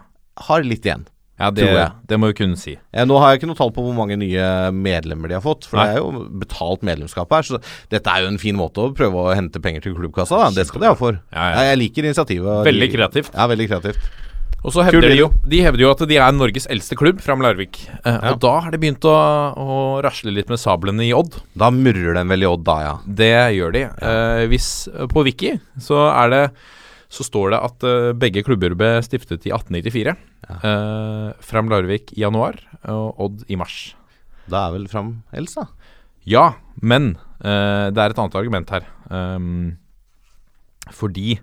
Har litt igjen. Ja det, det må vi kunne si. Ja, nå har jeg ikke noe tall på hvor mange nye medlemmer de har fått, for Nei. det er jo betalt medlemskap her. Så dette er jo en fin måte å prøve å hente penger til klubbkassa. Da. Det skal de ha for. Ja, ja. Jeg liker initiativet. Veldig kreativt. Ja, veldig kreativt. Og så hevder de jo. De hevder jo at de er Norges eldste klubb, Fram Larvik. Eh. Og da har de begynt å, å rasle litt med sablene i Odd. Da murrer den vel i Odd, da, ja. Det gjør de. Eh, hvis På Wiki så er det så står det at uh, begge klubber ble stiftet i 1894. Eh, Fram Larvik i januar og Odd i mars. Da er vel fram eldst, da. Ja, men uh, det er et annet argument her. Um, fordi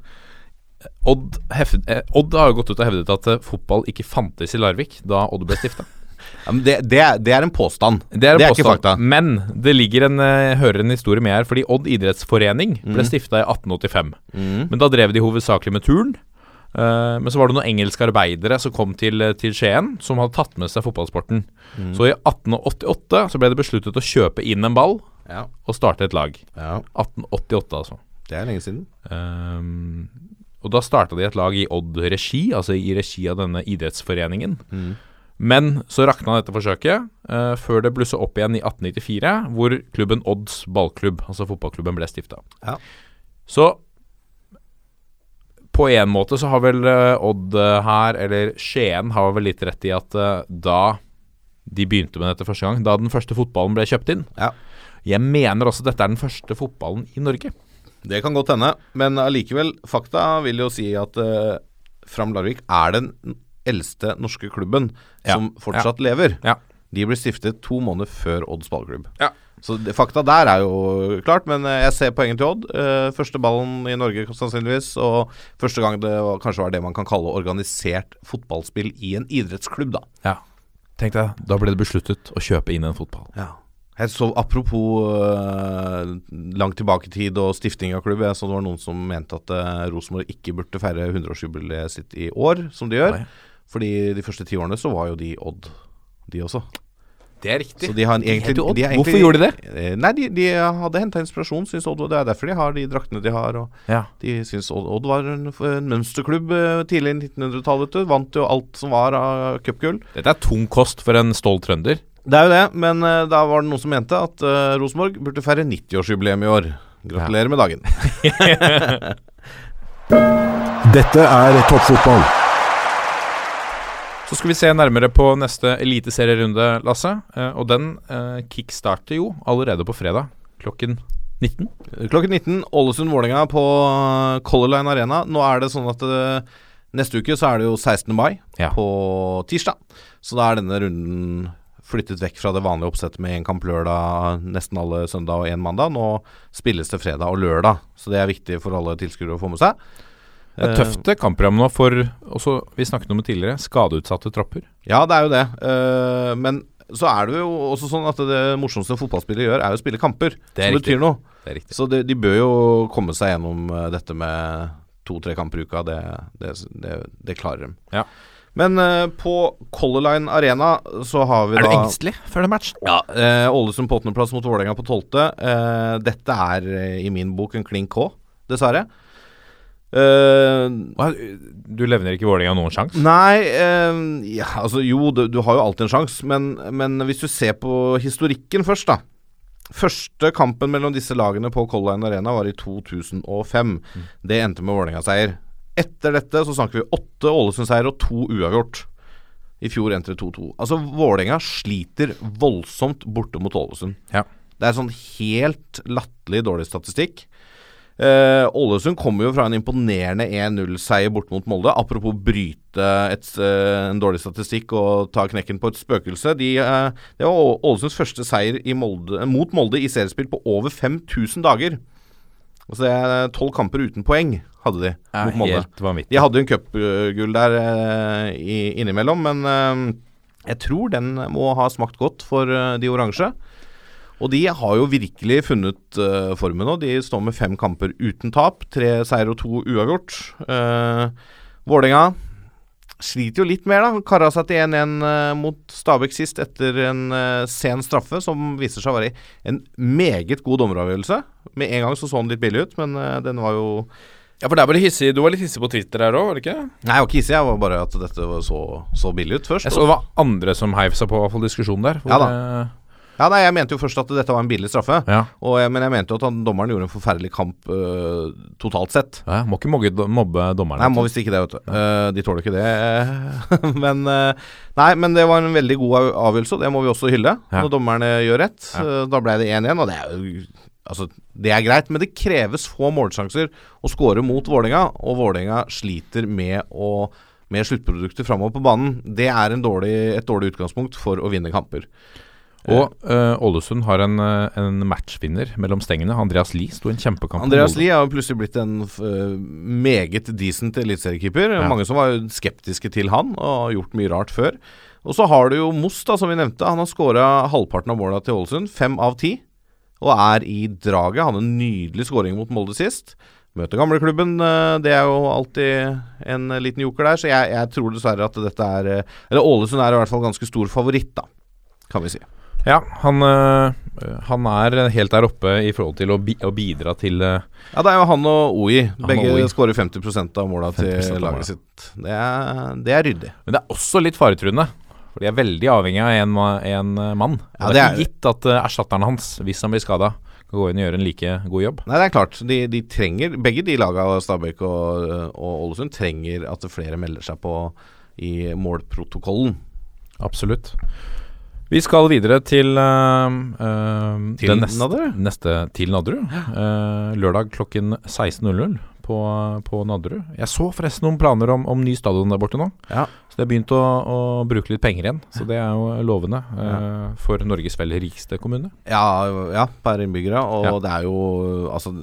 Odd, hevd, eh, Odd har gått ut og hevdet at fotball ikke fantes i Larvik da Odd ble stifta. Ja, det, det, er, det er en påstand. Det er, en Det er ikke fakta. Men det ligger en, Jeg hører en historie med her, fordi Odd idrettsforening ble stifta i 1885. Mm. Men da drev de hovedsakelig med turn. Uh, men så var det noen engelske arbeidere som kom til, eh, til Skien, som hadde tatt med seg fotballsporten. Så i 1888 så ble det besluttet å kjøpe inn en ball Ja. og starte et lag. ja. 1888, altså. Det er lenge siden. Uh, og da starta de et lag i Odd-regi, altså i regi av denne idrettsforeningen. Mm. Men så rakna dette forsøket, uh, før det blussa opp igjen i 1894, hvor klubben Odds ballklubb, altså fotballklubben, ble stifta. Ja. Så på en måte så har vel eh, Odd eh, her, eller Skien, har vel litt rett i at uh, da de begynte med dette første gang, da den første fotballen ble kjøpt inn Ja. Jeg mener også dette er den første fotballen i Norge. Det kan godt hende, men allikevel, fakta vil jo si at uh, Fram Larvik er den eldste norske klubben Ja. som fortsatt lever. Ja. De ble stiftet to måneder før Odds ballklubb. Ja. Så det, fakta der er jo klart, men eh, jeg ser poenget til Odd. Uh, første ballen i Norge sannsynligvis, og første gang det var, kanskje var det man kan kalle organisert fotballspill i en idrettsklubb, da. Ja. Tenk deg, da ble det besluttet å kjøpe inn en fotball. Jeg så Apropos uh, langt tilbake i tid og stifting av klubb. Jeg så det var noen som mente at uh, Rosenborg ikke burde feire 100-årsjubileet sitt i år, som de gjør. Nei. Fordi de første ti årene så var jo de Odd, de også. Det er riktig. Så de har en- egentlig, de de er Hvorfor gjorde de det? Eh, Nei, de, de hadde henta inspirasjon, syns Odd. og Det er derfor de har de draktene de har. Og Ja. de syns Odd, Odd var en, en mønsterklubb eh, tidlig i 1900-tallet. Vant jo alt som var av cupgull. Dette er tung kost for en stolt trønder. Det er jo det, men uh, da var det noen som mente at uh, Rosenborg burde feire 90-årsjubileum i år. Gratulerer med dagen. Dette er toppfotball. Så skal vi se nærmere på neste eliteserierunde, Lasse. Eh, og den eh, kickstarter jo allerede på fredag klokken 19. Klokken 19, Ålesund-Vålerenga på eh, Color Line Arena. Nå er det sånn at eh, neste uke så er det jo 16. mai, Ja. på tirsdag. Så da er denne runden flyttet vekk fra det vanlige oppsettet med én kamp lørdag, nesten alle søndag og én mandag. Nå spilles det fredag og lørdag, så det er viktig for alle tilskuere å få med seg. Det er tøft det kampprogram nå for også, vi snakket om det tidligere, skadeutsatte tropper. Ja, det er jo det. Eh, men så er det jo også sånn at det morsomste fotballspillere gjør, er jo å spille kamper. Det er som riktig. betyr noe. Det er. Så de, de bør jo komme seg gjennom eh, dette med to-tre kamper i uka. Det, det, det, klarer de. Ja. Men uh, på Color Line Arena så har vi Er du engstelig før det match? Ja, eh, Ålesund på åttendeplass mot Vålerenga på tolvte. Eh, dette er i min bok en klink K, dessverre. Hva, Du levner ikke Vålerenga noen sjanse? Nei, uh, ja, altså jo, du, du har jo alltid en sjanse, men, men hvis du ser på historikken først, da. Første kampen mellom disse lagene på Color Line Arena var i 2005. Det endte med Vålerenga-seier. Etter dette så snakker vi åtte Ålesund-seier og to uavgjort. I fjor endte det 2-2. Altså, Vålerenga sliter voldsomt borte mot Ålesund. Ja. Det er sånn helt latterlig dårlig statistikk. Eh, Ålesund kommer jo fra en imponerende 1-0-seier bort mot Molde. Apropos bryte et, eh, en dårlig statistikk og ta knekken på et spøkelse. De, eh, det var Ålesunds første seier i Molde, mot Molde i seriespill på over 5000 dager. Altså det er tolv kamper uten poeng, hadde de mot Molde. helt vanvittig. De hadde jo en cupgull der i, innimellom, men jeg tror den må ha smakt godt for de oransje. Og de har jo virkelig funnet uh, formen nå. De står med fem kamper uten tap. Tre seier og to uavgjort. Uh, Vålerenga sliter jo litt mer, da. Kara seg til 1-1 uh, mot Stabæk sist etter en uh, sen straffe, som viser seg å være en meget god dommeravgjørelse. Med en gang så så den litt billig ut, men eh, den var jo Ja, for der var det hissig. Du var litt hissig på Twitter her òg, var det ikke? Nei, jeg var ikke hissig. Jeg var bare at dette så, så billig ut først. Jeg så det var andre som heiv seg på, i hvert fall diskusjonen der. Ja da. Ja, nei, Jeg mente jo først at dette var en billig straffe. Ja. Og, jeg- men jeg mente jo at han, dommeren gjorde en forferdelig kamp øh, totalt sett. ja, må ikke mobbe, mobbe dommerne. Nei, må visst ikke det, vet du. Uh, de tåler ikke det. men uh, Nei, men det var en veldig god avgjørelse, og det må vi også hylle. Ja. Når dommerne gjør rett. Eh, da ble det 1-1, og det er jo Altså, det er greit, men det kreves få målsjanser å skåre mot Vålerenga, og Vålerenga sliter med å med sluttprodukter framover på banen. Det er en dårlig, et dårlig utgangspunkt for å vinne kamper. Og uh, Ålesund har en, eh, en matchvinner mellom stengene. Andreas Lie sto i en kjempekamp. Andreas. Lie har plutselig blitt en uh, meget decent eliteseriekeeper. Ja. Mange som var skeptiske til han og har gjort mye rart før. Og så har du jo Moss, da, som vi nevnte. Han har skåra halvparten av måla til Ålesund. Fem av ti. Og er i draget. Hadde en nydelig skåring mot Molde sist. Møter gamleklubben. Det er jo alltid en liten joker der. Så jeg, jeg tror dessverre at dette er Eller Ålesund er i hvert fall ganske stor favoritt, da. Kan vi si. Ja, han, eh, han er helt der oppe i forhold til å, bi å bidra til eh, Ja, det er jo han og Oi. Begge skårer 50 av måla til av laget sitt. Det er, det er ryddig. Men det er også litt faretruende. For de er veldig avhengig av en, en eh, mann. Ja, det er det ikke gitt at erstatteren hans, hvis han blir skada, kan gå inn og gjøre en like god jobb. Nei, det er klart. De, de trenger Begge de laga, Stabæk og, og Ålesund, trenger at flere melder seg på i målprotokollen. Absolutt. Vi skal videre til uh, Til neste, neste til Nadderud. Uh, lørdag klokken 16.00 på, på Nadderud. Jeg så forresten noen planer om, om ny stadion der borte nå. Ja. Så det har begynt å, å bruke litt penger igjen. Så det er jo lovende uh, for Norges vel rikeste kommune. Ja, ja per innbyggere. Og det er jo Altså,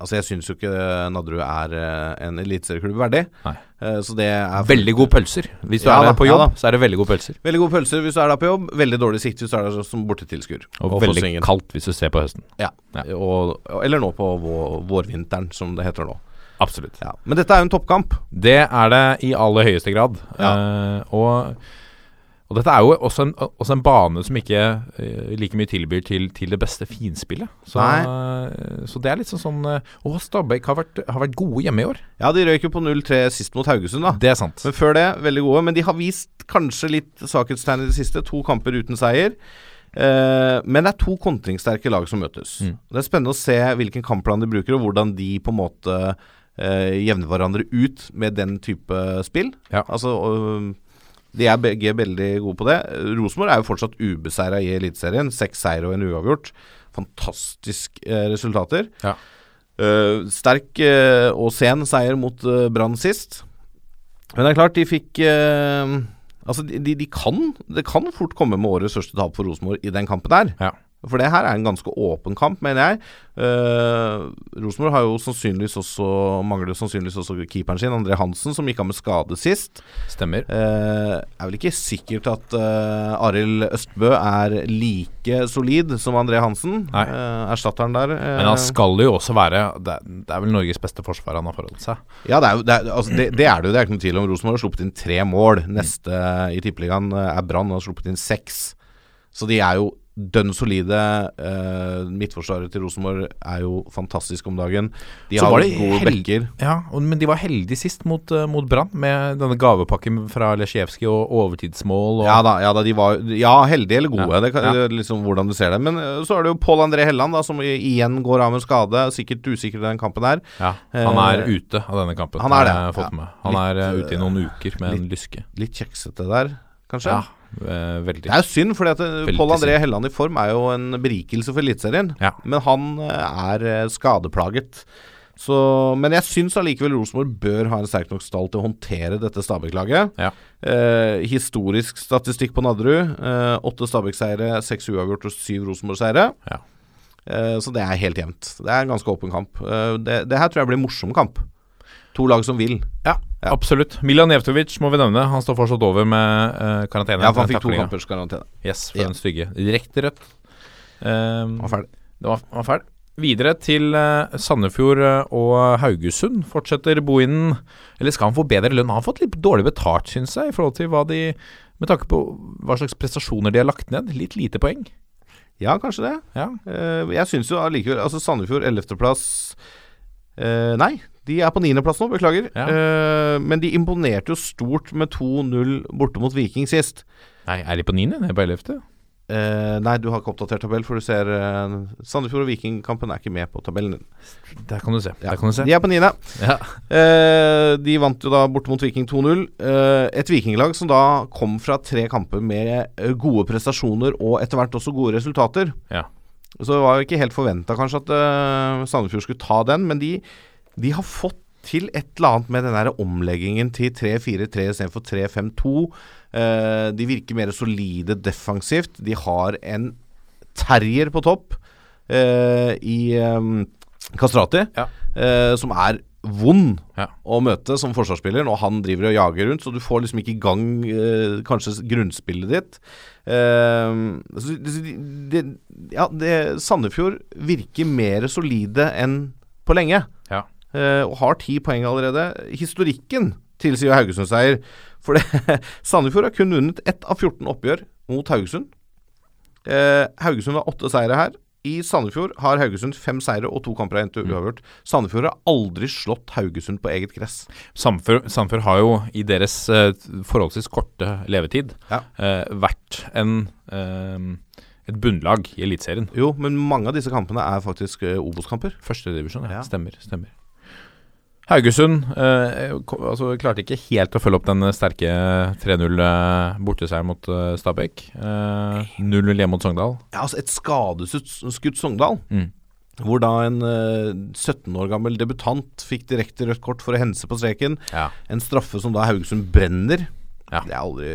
altså jeg syns jo ikke Nadderud er eh, en eliteserieklubb verdig. Nei. Eh, Så det er Veldig gode pølser. Hvis du Ja er der på jobb, ja, så er det veldig gode pølser. Veldig gode pølser hvis du er der på jobb. Veldig dårlig sikt hvis du er der som bortetilskuer. Og, Og veldig kaldt hvis du ser på høsten. Ja. Ja. Og, eller nå på vår, vårvinteren, som det heter nå. Absolutt. Ja. Men dette er jo en toppkamp. Det er det i aller høyeste grad. Ja. Uh, og, og dette er jo også en, også en bane som ikke uh, like mye tilbyr til, til det beste finspillet. Så, uh, så det er litt sånn sånn eh, Å, Stabæk har vært, har vært gode hjemme i år. Ja, de røyk jo på 0-3 sist mot Haugesund, da. Det er sant. Men før det, veldig gode. Men de har vist kanskje litt svakhetstegn i det siste. To kamper uten seier. Uh, men det er to kontringssterke lag som møtes. Mm. Det er spennende å se hvilken kampplan de bruker, og hvordan de på en måte eh, jevner hverandre ut med den type spill. Ja. Altså De er begge veldig gode på det. Rosenborg er jo fortsatt ubeseira i Eliteserien. Seks seire og en uavgjort. Fantastisk eh, resultater. Ja. Uh, sterk uh, og sen seier mot uh, Brann sist. Men det er klart, de fikk Altså, de, de, de kan Det kan fort komme med årets største tap for Rosenborg i den kampen der. Ja. For det her er en ganske åpen kamp, mener jeg. Uh, Rosenborg har jo sannsynligvis også mangler sannsynligvis også keeperen sin, André Hansen, som gikk av med skade sist. Stemmer. Eh, er vel ikke sikkert at uh, Arild Østbø er like solid som André Hansen. Nei. Eh, erstatteren der. eh, Men han skal jo også være Det, det er vel Norges beste forsvar han har forholdt seg. Ja, det er, det, er, altså, det, det er det jo. Det er ikke noe tvil om. Rosenborg har sluppet inn tre mål. Neste i Tippeligaen eh, er Brann og har sluppet inn seks. Så de er jo dønn solide. uh, midtforsvaret til Rosenborg er jo fantastisk om dagen. De Så har gode bekker. Ja, og, men de var heldige sist mot, uh, mot Brann, med denne gavepakken fra Lesjevskij og overtidsmål. Og, Ja da, ja da, de var Ja, heldige eller gode. Ja, Det kan, ja. liksom hvordan du ser det. Men eh, så er det jo Pål André Helland, da, som igjen går av med skade. Sikkert usikker i den kampen her. Ja, han er ute av denne kampen. han er det. Han er Litt, ute i noen uker med en lyske. Litt kjeksete der, kanskje. Ja, eh, veldig. Det er jo synd, at eh, Pål André. Helland i form er jo en berikelse for Eliteserien. Ja. Men han eh, er skadeplaget. Så, men jeg syns allikevel Rosenborg bør ha en sterk nok stall til å håndtere dette Stabæk-laget. Ja. Eh, historisk statistikk på Nadderud. Eh, åtte Stabæk-seire, seks uavgjort og syv Rosenborg-seire. Ja. Eh, så det er helt jevnt. Det er en ganske åpen kamp. Det, det her tror jeg blir en morsom kamp. To lag som vil. Ja, Ja. absolutt. Milan Jevtovic må vi nevne. Han står fortsatt over med uh, karantene. Ja, for han fikk to kampers karantene. Yes, for Ja. den stygge. Direkte rødt. Um, var ferdig. Det var, var ferdig. Videre til uh, Sandefjord eh, og Haugesund. Fortsetter Bohinen Eller skal han få bedre lønn? Han har fått litt dårlig betalt, syns jeg, i forhold til hva de Med tanke på hva slags prestasjoner de har lagt ned. Litt lite poeng. Ja, kanskje det. Ja. Uh, jeg syns jo allikevel Altså Sandefjord 11.-plass eh, Nei, de er på 9.-plass nå, beklager. Ja. Uh, men de imponerte jo stort med 2-0 borte mot Viking sist. Nei, er de på niende? Nede på ellevte? Uh, nei, du har ikke oppdatert tabell, for du ser uh, Sandefjord og Vikingkampen er ikke med på tabellen din. Der kan du se. Ja. Kan du se. De er på niende. Ja. Uh, de vant jo da borte mot Viking 2-0. Eh, et vikinglag som da kom fra tre kamper med gode prestasjoner og etter hvert også gode resultater. Ja. Så det var jo ikke helt forventa kanskje at Sandefjord skulle ta den, men de, de har fått til et eller annet med den der omleggingen til 3-4-3 istedenfor 3-5-2. Eh, de virker mer solide defensivt. De har en terrier på topp eh, i eh, Kastrati, Ja. eh, som er vond Ja. å møte som forsvarsspiller når han driver og jager rundt, så du får liksom ikke i gang kanskje grunnspillet ditt. Så det, det, ja, det, Sandefjord virker mer solide enn på lenge. Eh, og har ti poeng allerede. Historikken tilsier Haugesund-seier. For det, Sandefjord har kun vunnet ett av 14 oppgjør mot Haugesund. Eh, Haugesund har åtte seire her. I Sandefjord har Haugesund fem seire og to kamper igjen til uavgjort. Sandefjord har aldri slått Haugesund på eget gress. Sandefjord, Sandefjord har jo i deres eh, forholdsvis korte levetid Ja. eh, vært en, eh, et bunnlag i Eliteserien. Jo, men mange av disse kampene er faktisk uh, Obos-kamper. Førstedivisjon, ja. Ja. Stemmer. stemmer. Haugesund eh, altså, klarte ikke helt å følge opp den sterke 3-0 eh, mot eh, Stabæk. Eh, 0-0 hjemme mot Sogndal. Ja, altså et skadeskutt Sogndal. Mm. Hvor da en eh, 17 år gammel debutant fikk direkte rødt kort for å hense på streken. Ja. En straffe som da Haugesund brenner. Ja. Det er aldri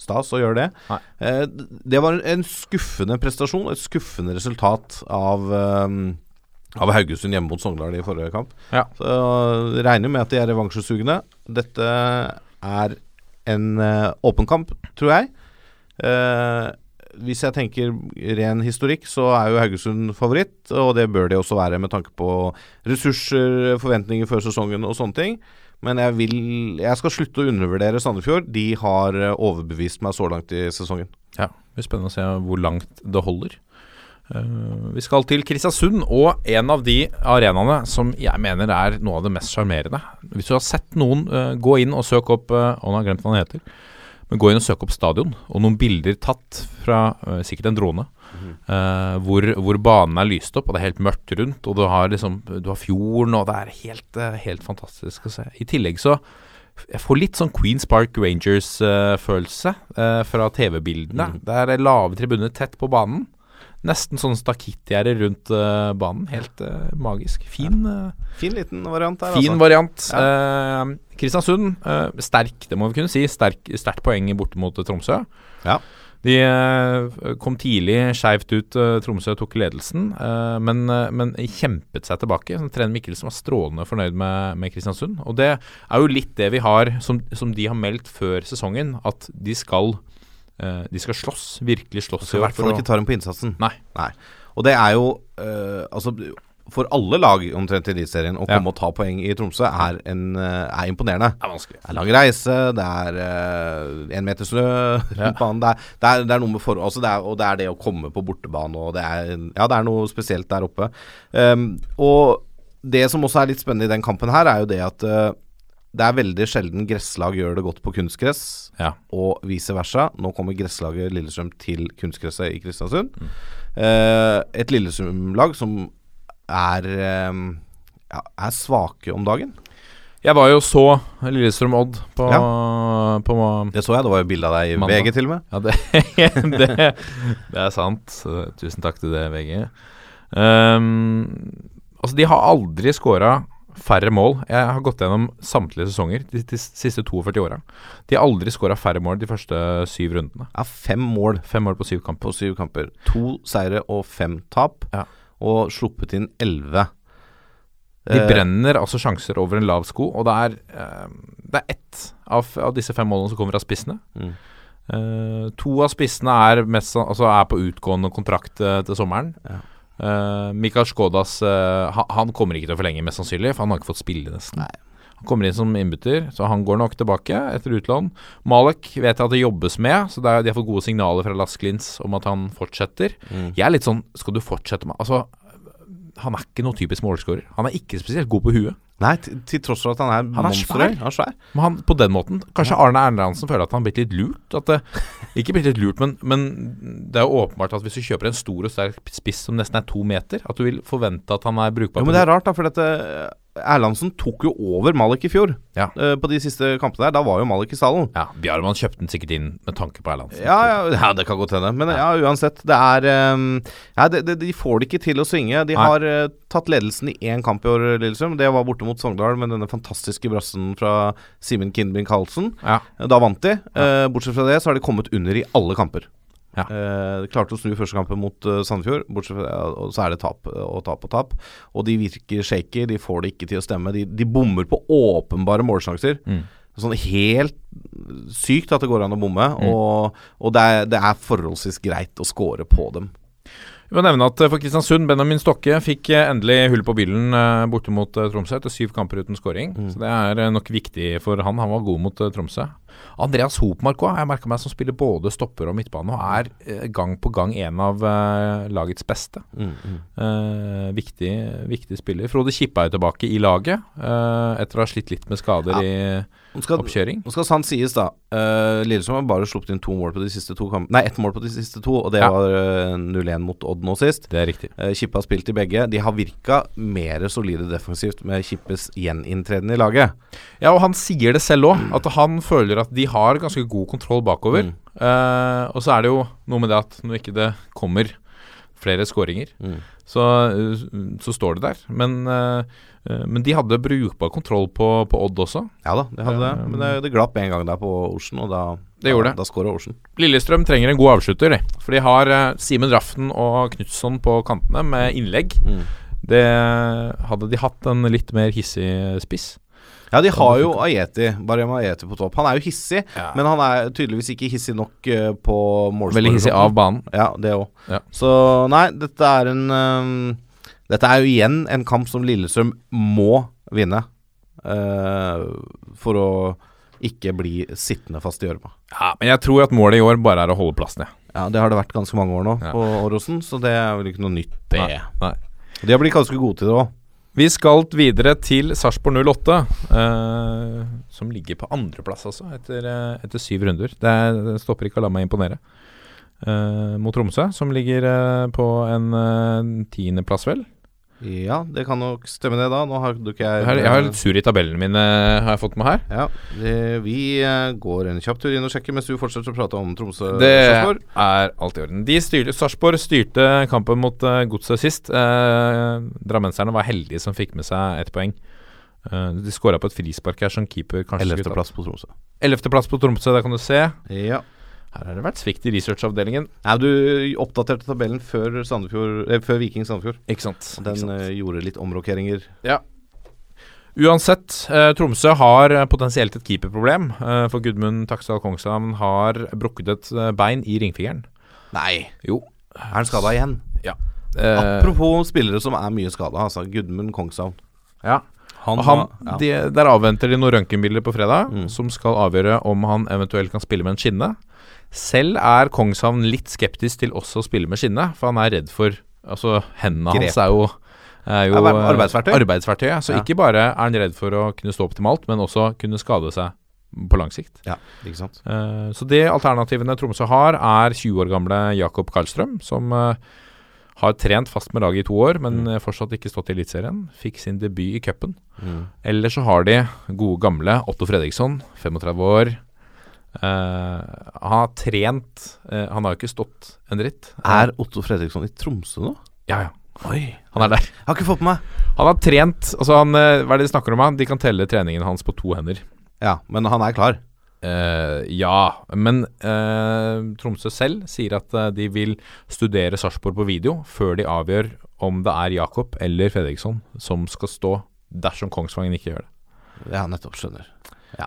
stas å gjøre det. Eh, det var en skuffende prestasjon, et skuffende resultat av eh, av Haugesund hjemme mot Sogndal i forrige kamp. Ja. Så regner med at de er revansjesugne. Dette er en eh, åpen kamp, tror jeg. Eh, hvis jeg tenker ren historikk, så er jo Haugesund favoritt, og det bør de også være med tanke på ressurser, forventninger før sesongen og sånne ting. Men jeg vil Jeg skal slutte å undervurdere Sandefjord. De har eh, overbevist meg så langt i sesongen. Ja, det blir spennende å se hvor langt det holder. Eh, vi skal til Kristiansund og en av de arenaene som jeg mener er noe av det mest sjarmerende. Hvis du har sett noen eh, gå inn og søke opp uh, Å, nå har jeg glemt hva han heter. Men gå inn og søke opp stadion, og noen bilder tatt fra eh, sikkert en drone. Uh, hvor, hvor banen er lyst opp, og det er helt mørkt rundt. Og du har liksom Du har fjorden, og det er helt, eh, helt fantastisk å se. I tillegg så jeg får litt sånn Queens Park Rangers-følelse eh, fra TV-bildene. Det er lave tribuner tett på banen. Nesten sånn stakittgjerde rundt uh, banen. Helt uh, magisk. Fin, uh, Fin liten variant her, fin altså. variant. Eh, Kristiansund, sterk, det må vi kunne si. Sterkt poeng borte mot Tromsø. Ja. De kom tidlig skeivt ut. Tromsø tok ledelsen, men, men kjempet seg tilbake. Trener Mikkelsen var strålende fornøyd med, med Kristiansund. Og det er jo litt det vi har, som, som de har meldt før sesongen, at de skal eh, De skal slåss. Virkelig slåss. Skal i hvert fall ikke ta dem på innsatsen. Nei. Og det er jo uh, Altså for alle lag omtrent i Eliteserien å Ja. komme og ta poeng i Tromsø er, en, eh, er imponerende. Det er vanskelig. Det er lang reise, det er uh, en meter snø Ja. banen. Det er, det, er, det er noe med forhold altså Og det er det å komme på bortebane, og det er Ja, det er noe spesielt der oppe. Um, og det som også er litt spennende i den kampen her, er jo det at det er veldig sjelden gresslag gjør det godt på kunstgress, Ja. og vice versa. Nå kommer gresslaget Lillestrøm til kunstgresset i Kristiansund. Mm. Eh, et Lillestrøm-lag som er eh, ja, er svake om dagen. Jeg var jo så Lillestrøm Odd på, på Det så jeg, det var jo bilde av deg i Mandag. VG til og med. Ja, det, det, det er sant. Tusen takk til det, VG. Um, altså, de har aldri scora færre mål. Jeg har gått gjennom samtlige sesonger de, de siste 42 åra. De har aldri skåra færre mål de første syv rundene. Ja, fem mål Fem mål på syv kamper. på syv kamper. To seire og fem tap. Ja. Og sluppet inn elleve. De Eh, brenner altså sjanser over en lav sko, og det er, eh, det er ett av, av disse fem målene som kommer av spissene. Mm. Eh, to av spissene er, mest, altså er på utgående kontrakt til sommeren. Ja. Eh, Mikael Skodas uh, han, han kommer ikke til å forlenge, mest sannsynlig, for han har ikke fått spille nesten. Han kommer inn som innbytter, så han går nok tilbake etter utlån. Malek vet jeg at det jobbes med, så det er, de har fått gode signaler fra Lasklins om at han fortsetter. Mm. Jeg er litt sånn Skal du fortsette med Altså, han er ikke noe typisk målskårer. Han er ikke spesielt god på huet. Nei, til, til tross for at han er Han er monster. svær. Han er svær. Men han, på den måten Kanskje Arne Erlandsen føler at han har blitt litt lurt? At det, ikke blitt litt lurt, men, men det er jo åpenbart at hvis du kjøper en stor og sterk spiss som nesten er to meter, at du vil forvente at han er brukbar. Jo, men det er rart, da, for dette Erlandsen tok jo over Malik i fjor. Ja. uh, på de siste kampene der. Da var jo Malik i salen. Ja, Bjarman kjøpte den sikkert inn med tanke på Erlandsen. Ja, ja, ja, det kan godt hende. Men ja, uansett. Det er um, Ja, det, det, de får det ikke til å svinge. De Nei. har uh, tatt ledelsen i én kamp i år, Lillestrøm. Det var borte mot Sogndal med denne fantastiske brassen fra Simen Kindbing Karlsen. Ja. Da vant de. Uh, bortsett fra det så har de kommet under i alle kamper. Ja. Eh, de klarte å snu første kampen mot eh, Sandefjord, bortsett fra og så er det tap eh, og tap og tap. Og de virker shaky, de får det ikke til å stemme. De, de bommer på åpenbare målsjanser. Mm. Sånn helt sykt at det går an å bomme, Mm. og, og det, er, det er forholdsvis greit å score på dem. Vi må nevne at eh, for Kristiansund, Benjamin Stokke fikk eh, endelig hull på byllen eh, borte mot Tromsø etter syv kamper uten scoring. Mm. Så det er nok viktig for han. Han var god mot Tromsø. Andreas Hopmark òg, jeg merka meg som spiller både stopper og midtbane, og er gang på gang en av lagets beste. Mm, mm. Eh, viktig, viktig spiller. Frode Kippa er tilbake i laget, eh, etter å ha slitt litt med skader Nå skal, oppkjøring. nå skal sant sies, da. Uh, Lillestrøm har bare sluppet inn to mål på de siste to kampene. Nei, ett mål på de siste to, og det Ja. var uh, 0-1 mot Odd nå sist. Det er riktig. Uh, Kippe har spilt i begge. De har virka mer solide defensivt med Kippes gjeninntreden i laget. Ja, og han sier det selv òg, at han føler at de har ganske god kontroll bakover. Mm. Uh, og så er det jo noe med det at når ikke det kommer flere skåringer, Mm. så, eh, så står det der. Men, eh, eh, men de hadde brukbar kontroll på, på Odd også. Ja da, det hadde det. Men det, det glapp en gang der på Ocean, og da, Det gjorde da, det. da Ocean. Lillestrøm trenger en god avslutter, de. For de har Simen Raften og Knutson på kantene med innlegg. Mm. Det Hadde de hatt en litt mer hissig spiss Ja, de har jo Ajeti, Barema Aieti på topp. Han er jo hissig, Ja. men han er tydeligvis ikke hissig nok eh, på målskårer. Veldig hissig av banen. Ja, det òg. Ja. Så nei, dette er en um, Dette er jo igjen en kamp som Lillestrøm må vinne. uh, for å ikke bli sittende fast i gjørma. Ja, men jeg tror at målet i år bare er å holde plassen, jeg. Ja, det har det vært ganske mange år nå Ja. på Åråsen, så det er vel ikke noe nytt, det. Nei, nei. De har blitt ganske gode til det òg. Vi skal videre til Sarpsborg 08, eh, som ligger på andreplass, altså, etter, eh, etter syv runder. Det, er, det stopper ikke å la meg imponere. Eh, mot Tromsø, som ligger eh, på en uh, tiendeplass, vel. Ja, det kan nok stemme det, da. Nå har du ikke jeg Jeg har, litt sur i tabellene mine, har jeg fått med her. Ja, det, vi eh, går en kjapp tur inn og sjekker mens du fortsetter å prate om Tromsø. Det Sarsborg. er alt i orden. De styrte, Sarpsborg styrte kampen mot uh, Godset sist. Uh, drammenserne var heldige som fikk med seg ett poeng. Uh, de skåra på et frispark her som keeper kanskje. Ellevteplass på Tromsø. Ellevteplass på Tromsø, der kan du se. Ja. Her har det vært svikt i researchavdelingen. Du oppdaterte tabellen før, eh, før Viking Sandefjord. Ikke sant. Den Ikke sant. eh, gjorde litt omrokeringer. Uansett, eh, Tromsø har eh, potensielt et keeperproblem. Eh, for Gudmund Taksdal Kongshamn har brukket et eh, bein i ringfingeren. Nei, Jo. er han skada igjen? Eh, Apropos spillere som er mye skada, altså Gudmund Kongshavn. ja. Han, han, ja. de, der avventer de noen røntgenbilder på fredag, Mm. som skal avgjøre om han eventuelt kan spille med en skinne. Selv er Kongshavn litt skeptisk til også å spille med skinne, for han er redd for Altså, hendene Grep. hans er jo, er jo Er eh, arbeidsverktøy. arbeidsverktøy, ja. Så Ja. ikke bare er han redd for å kunne stå optimalt, men også kunne skade seg på lang sikt. ja, ikke sant. Uh, så de alternativene Tromsø har, er 20 år gamle Jakob Karlstrøm, som uh, har trent fast med laget i to år, men Mm. fortsatt ikke stått i Eliteserien. Fikk sin debut i cupen. Mm. Eller så har de gode gamle Otto Fredriksson, 35 år. Eh, han har trent uh, Han har jo ikke stått en dritt. Er Otto Fredriksson i Tromsø nå? Ja, ja. Oi, Han er der. jeg har ikke fått med meg. Han har trent altså han, eh, Hva er det de snakker om? Han? De kan telle treningen hans på to hender. Ja, men han er klar. Uh, ja, men Tromsø selv sier at de vil studere Sarpsborg på video før de avgjør om det er Jakob eller Fredriksson som skal stå dersom Kongsvangen ikke gjør det. Ja, nettopp. Skjønner.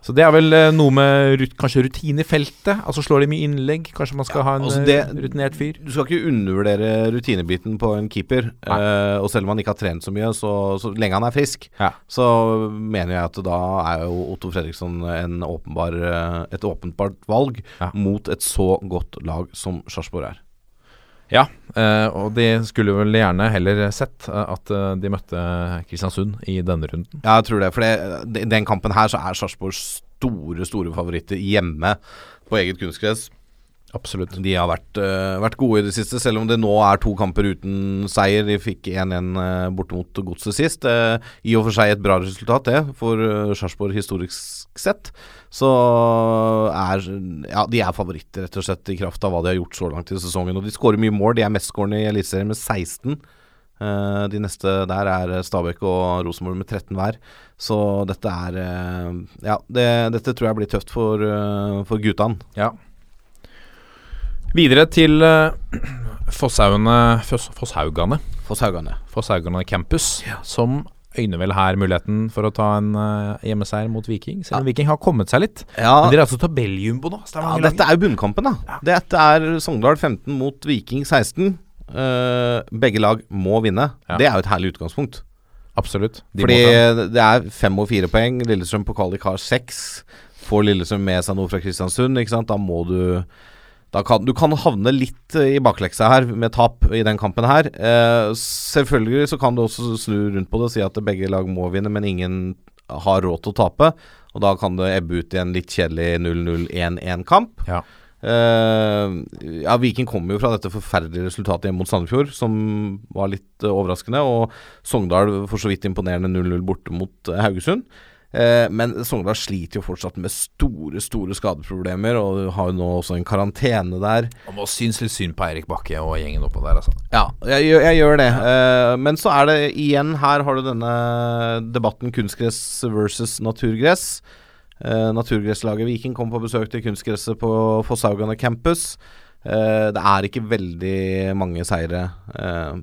Så det er vel eh, noe med rut kanskje rutine i feltet? Altså slår de mye innlegg? Kanskje man skal Ja, ha en altså eh, det- rutinert fyr? Du skal ikke undervurdere rutinebiten på en keeper. Eh, og selv om han ikke har trent så mye, så, så lenge han er frisk, Ja. så mener jeg at da er jo Otto Fredriksson en åpenbar, et åpenbart valg Ja. mot et så godt lag som Sarpsborg er. Ja, eh, og de skulle vel gjerne heller sett eh, at eh, de møtte Kristiansund i denne runden. Ja, jeg tror det. For i den kampen her så er Sarpsborg store, store favoritter hjemme på eget kunstgress. Absolutt. De har vært, uh, vært gode i det siste, selv om det nå er to kamper uten seier. De fikk 1-1 uh, borte mot Godset sist. Uh, I og for seg et bra resultat, det, for uh, Sarpsborg historisk sett. Så er Ja, de er favoritter, rett og slett, i kraft av hva de har gjort så langt i sesongen. Og de skårer mye mål. De er mestskårende i Eliteserien med 16. Eh, de neste der er Stabæk og Rosenborg med 13 hver. Så dette er eh, Ja, det, dette tror jeg blir tøft for, uh, for guttene. Ja. Videre til uh, Fosshaugane Fosshaugane Fosshaugane. Fosshaugane campus, som øyner vel her muligheten for å ta en uh, hjemmeseier mot Viking. Selv om Viking har kommet seg litt. Ja, Men de er altså tabelljumbo nå. Ja, dette er jo bunnkampen, da. Dette er Sogndal 15 mot Viking 16. Uh, begge lag må vinne. Ja. Det er jo et herlig utgangspunkt. Absolutt. De Fordi det er fem og fire poeng. Lillestrøm på kvalik har seks. får Lillestrøm med seg noe fra Kristiansund, ikke sant, da må du kan, du kan havne litt eh, i bakleksa her med tap i den kampen her. Eh, selvfølgelig så kan du også snu rundt på det og si at begge lag må vinne, men ingen har råd til å tape. Og da kan det ebbe ut i en litt kjedelig 0-0-1-1-kamp. Ja. Eh, ja, Viking kom jo fra dette forferdelige resultatet hjemme mot Sandefjord, som var litt eh, overraskende. Og Sogndal for så vidt imponerende 0-0 borte mot eh, Haugesund. Eh, men Sogndal sliter jo fortsatt med store store skadeproblemer, og har jo nå også en karantene der. Man må synes litt synd på Eirik Bakke og gjengen oppå der, altså. Ja, jeg, jeg gjør det. Eh, men så er det igjen her har du denne debatten kunstgress versus naturgress. Eh, naturgresslaget Viking kom på besøk til kunstgresset på Fosshaugane campus. Eh, det er ikke veldig mange seire eh,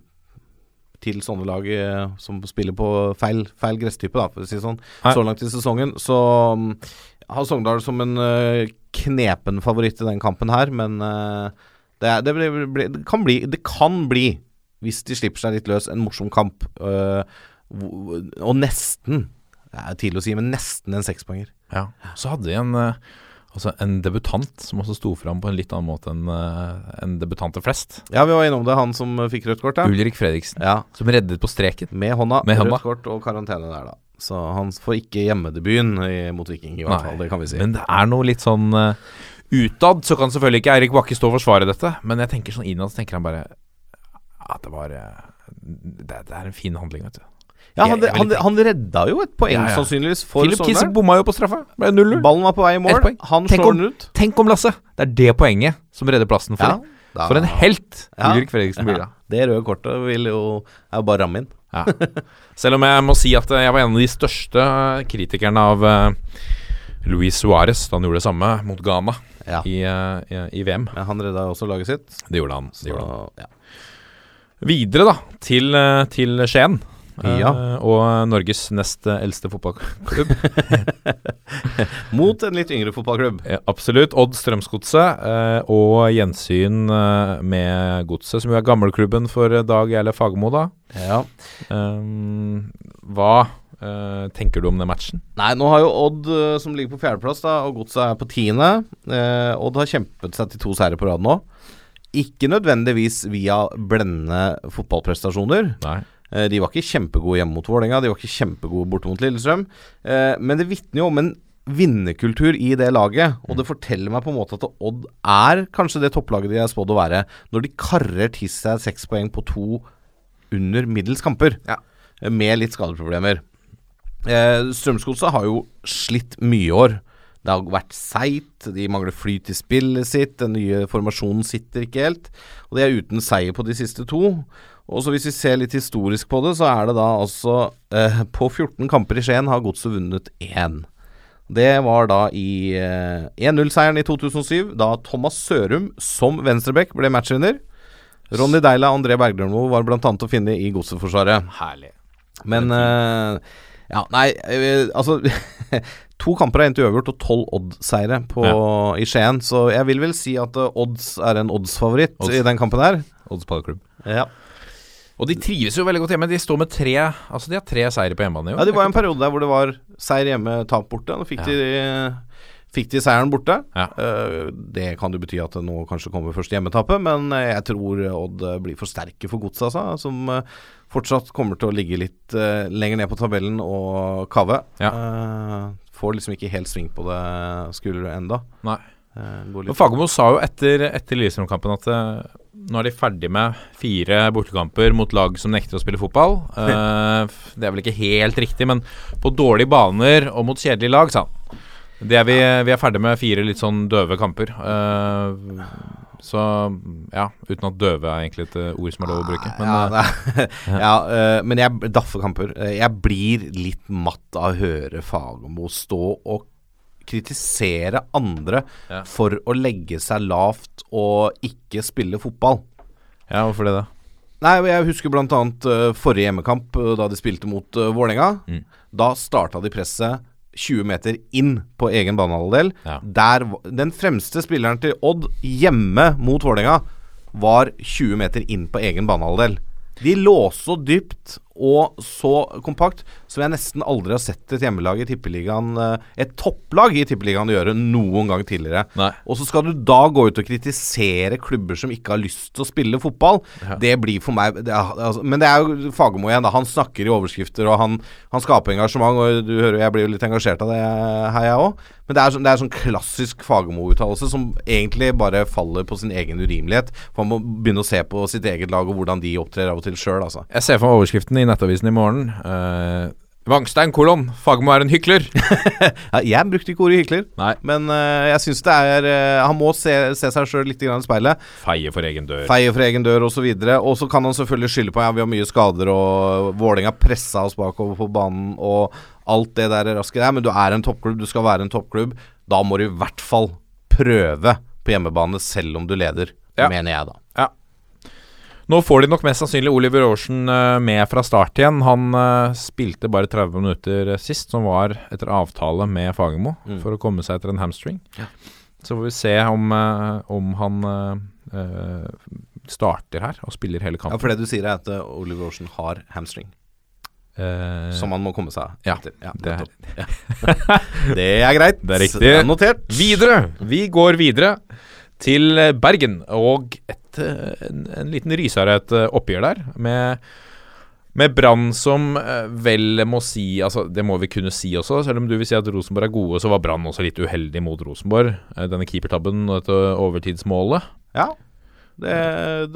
til sånne lag eh, som spiller på feil, feil gresstype, da, for å si det sånn, Hei. så langt i sesongen. Så um, har Sogndal som en uh, knepen favoritt i den kampen her, men uh, det, er, det, blir, blir- det, kan bli, det kan bli, hvis de slipper seg litt løs, en morsom kamp. Uh, og nesten Det er tidlig å si, men nesten en sekspoenger. Ja. Så hadde de en, altså en debutant som også sto fram på en litt annen måte enn eh, enn debutanter flest. Ja, vi var innom det, han som fikk rødt kort, ja. Ulrik Fredriksen, ja. som reddet på streken. Med hånda, Med hånda. rødt kort og karantene der, da. Så han får ikke hjemmedebuten mot Viking, i hvert fall. Det kan vi si. Men det er noe litt sånn eh, Utad så kan selvfølgelig ikke Eirik Bakke stå og forsvare dette, men jeg tenker sånn innad så tenker han bare at det var eh, det, det er en fin handling, vet du. Ja, han, han, han redda jo et poeng, Ja, ja. sannsynligvis, for Philip Kiese bomma jo på straffa. Ble 0-0. Ballen var på vei i mål. Han Tenk slår om- den ut. Tenk om, Lasse! Det er det poenget som redder plassen for Ja, da- For en helt. Ulrik Fredriksen blir da. Det røde kortet vil jo er jo bare ramme inn. Ja. Selv om jeg må si at jeg var en av de største kritikerne av uh, Luis Suárez da han gjorde det samme mot Ghana i, uh, i, VM. Han redda jo også laget sitt. Det gjorde han. Det gjorde han. ja. Videre, da, til, eh, til Skien. Ja. Eh, og Norges nest eldste fotballklubb. Mot en litt yngre fotballklubb. Absolutt. Odd Strømsgodset eh, og gjensyn eh, med Godset, som jo er gamleklubben for Dag Eile Fagermo, da. Ja. Um, hva Uh, tenker du om den matchen? Nei, nå har jo Odd, som ligger på fjerdeplass, da, og Godset er på tiende. Uh, Odd har kjempet seg til to seire på rad nå. Ikke nødvendigvis via blendende fotballprestasjoner. Nei. Eh, de var ikke kjempegode hjemme mot Vålerenga, de var ikke kjempegode borte mot Lillestrøm. Eh, men det vitner jo om en vinnerkultur i det laget, og det forteller meg på en måte at Odd er kanskje det topplaget de er spådd å være, når de karrer til seg seks poeng på to under middels kamper, ja. med litt skadeproblemer. Eh, Strømsgodset har jo slitt mye i år. Det har vært seigt, de mangler flyt i spillet sitt, den nye formasjonen sitter ikke helt. Og de er uten seier på de siste to. Og så Hvis vi ser litt historisk på det, så er det da altså eh, På 14 kamper i Skien har Godset vunnet én. Det var da i eh, 1-0-seieren i 2007, da Thomas Sørum som venstreback ble matchvinner. Ronny Deila og André Bergdølmo var bl.a. å finne i Godset-forsvaret. Herlig. Men eh, Ja, nei, eh, altså To kamper er endt uavgjort og tolv Odd-seire ja. i Skien, så jeg vil vel si at eh, Odds er en Odds-favoritt Odds. i den kampen her. Odds ballklubb. Ja. Og de trives jo veldig godt hjemme. De står med tre Altså de har tre seire på hjemmebane ja, det var en periode der hvor det var seier hjemme, tap borte. Nå fikk, de, fikk de seieren borte. Ja. Eh, det kan jo bety at det nå kanskje kommer først hjemmetapet, men jeg tror Odd blir for sterke for godset, altså. Som eh, fortsatt kommer til å ligge litt lenger ned på tabellen og kave. Ja. Får liksom ikke helt sving på det skuldre enda. Nei. Eh, Fagermo sa jo etter, etter Lillestrøm-kampen at eh, nå er de ferdig med fire bortekamper mot lag som nekter å spille fotball. Eh, det er vel ikke helt riktig, men på dårlige baner og mot kjedelige lag, sa han. Det er vi, vi er ferdig med fire litt sånn døve kamper. Eh, så ja, uten at døve er egentlig et eh, ord som er lov å bruke. Men ja, ja. er- ja uh, men jeg daffer kamper. Eh, Jeg blir litt matt av å høre Fagermo stå og kritisere andre Ja. for å legge seg lavt og ikke spille fotball. ja, hvorfor det, da? Nei, Jeg husker bl.a. Uh, forrige hjemmekamp, da de spilte mot uh, Vålerenga. Mm. Da starta de presset 20 meter inn på egen banehalvdel. Ja. Der Den fremste spilleren til Odd hjemme mot Vålerenga var 20 meter inn på egen banehalvdel. De lå så dypt og så kompakt som jeg nesten aldri har sett et hjemmelag i Tippeligaen eh, Et topplag i Tippeligaen gjøre noen gang tidligere. Nei. Og så skal du da gå ut og kritisere klubber som ikke har lyst til å spille fotball. Det blir for meg det er, altså, Men det er jo Fagermo igjen. da Han snakker i overskrifter, og han, han skaper engasjement. Og du hører jeg blir jo litt engasjert av det her, jeg òg. Men det er, sånn, det er sånn klassisk Fagermo-uttalelse som egentlig bare faller på sin egen urimelighet. For man må begynne å se på sitt eget lag og hvordan de opptrer av og til sjøl, altså. Jeg ser for meg overskriften i Nettavisen i morgen. Uh, Vangstein kolon. Fagmo er en hykler. Ja, jeg brukte ikke ordet hykler, Nei. men uh, jeg syns det er uh, Han må se, se seg sjøl litt i speilet. Feie for egen dør. Feie for egen dør osv. Og så kan han selvfølgelig skylde på ja, vi har mye skader, og Vålerenga pressa oss bakover på banen og alt det der raske der. Men du er en toppklubb, du skal være en toppklubb. Da må du i hvert fall prøve på hjemmebane selv om du leder, Ja. mener jeg da. Nå får de nok mest sannsynlig Oliver Aarsen eh, med fra start igjen. Han eh, spilte bare 30 minutter eh, sist, som var etter avtale med Fagermo for å komme seg etter en hamstring. Så får vi se om, om han starter her og spiller hele kampen. Ja. For det du sier, er at Oliver Aarsen har hamstring, Uh, som han må komme seg ja, etter. det er- Ja. det er greit. Det er riktig. Det er notert. Videre! Vi går videre til Bergen og et, eh, en, en liten rysere et eh, oppgjør der. Med, med Brann som eh, vel må si altså Det må vi kunne si også, selv om du vil si at Rosenborg er gode, så var Brann også litt uheldig mot Rosenborg. Denne keepertabben og dette overtidsmålet. Ja. Det,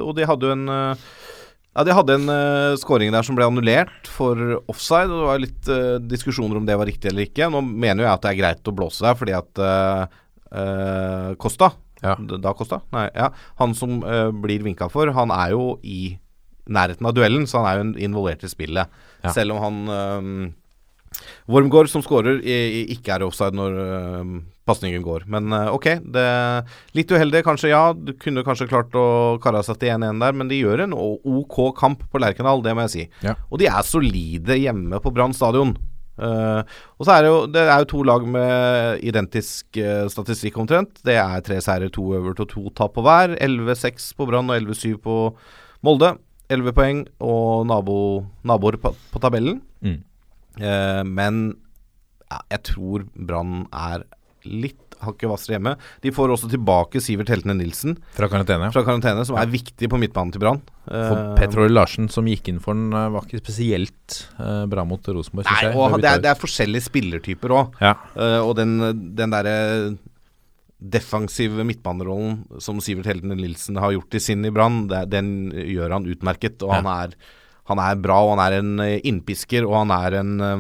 og de hadde jo en Ja, de hadde en uh, scoring der som ble annullert for offside. Og det var litt uh, diskusjoner om det var riktig eller ikke. Nå mener jo jeg at det er greit å blåse der, fordi at uh, Costa Ja. Da Costa? Nei, ja. Han som uh, blir vinka for, han er jo i nærheten av duellen, så han er jo involvert i spillet. Ja. Selv om han um, Wormgård, som skårer, ikke er offside når uh, pasningen går. Men uh, ok, det litt uheldig kanskje, ja. Du kunne kanskje klart å kare seg til 1-1 der, men de gjør en ok kamp på Lerkendal, det må jeg si. Ja. Og de er solide hjemme på Brann stadion. Eh, og så er det jo Det er jo to lag med identisk uh, statistikk omtrent. Det er tre seire, to øvert og to tap på hver. 11-6 på Brann og 11-7 på Molde. 11 poeng og nabo, naboer på, på tabellen. Mm. Uh, men ja, jeg tror Brann er litt hakket hvassere hjemme. De får også tilbake Sivert Heltene Nilsen Fra karantene. fra karantene, som er viktig på midtbanen til Brann. For Petrol Larsen, som gikk inn for den, eh, var ikke spesielt eh, bra mot Rosenborg, Nei, og det er, det er forskjellige spillertyper òg. ja. og den, den derre defensive midtbanerollen som Sivert Heltene Nilsen har gjort i sin i Brann, den gjør han utmerket. Og Ja. han, er, han er bra, og han er en eh, innpisker, og han er en ja,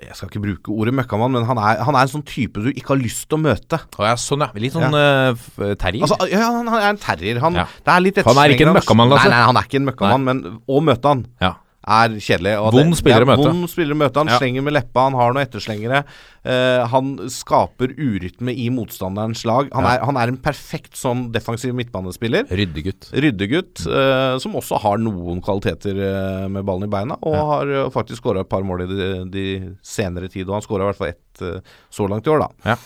Jeg skal ikke bruke ordet møkkamann, men han er, han er en sånn type du ikke har lyst til å møte. Ja, sånn ja. Litt sånn ja. Uh, terrier. Altså, ja, han, er en terrier. Han, Ja. det er Han er ikke en møkkamann, altså? Nei, nei, han er ikke en møkkamann, men å møte han ja. Er kjedelig. Vond spiller å møte. Vond spiller å møte. Han Ja. slenger med leppa, han har noen etterslengere. Uh, han skaper urytme i motstanderens lag. Han, Ja. er, han er en perfekt sånn defensiv midtbanespiller. Ryddegutt. Ryddegutt, uh, som også har noen kvaliteter uh, med ballen i beina, og har eh, faktisk skåra et par mål i de, de senere tid. Og han skåra i hvert fall ett så langt i år, da. Ja.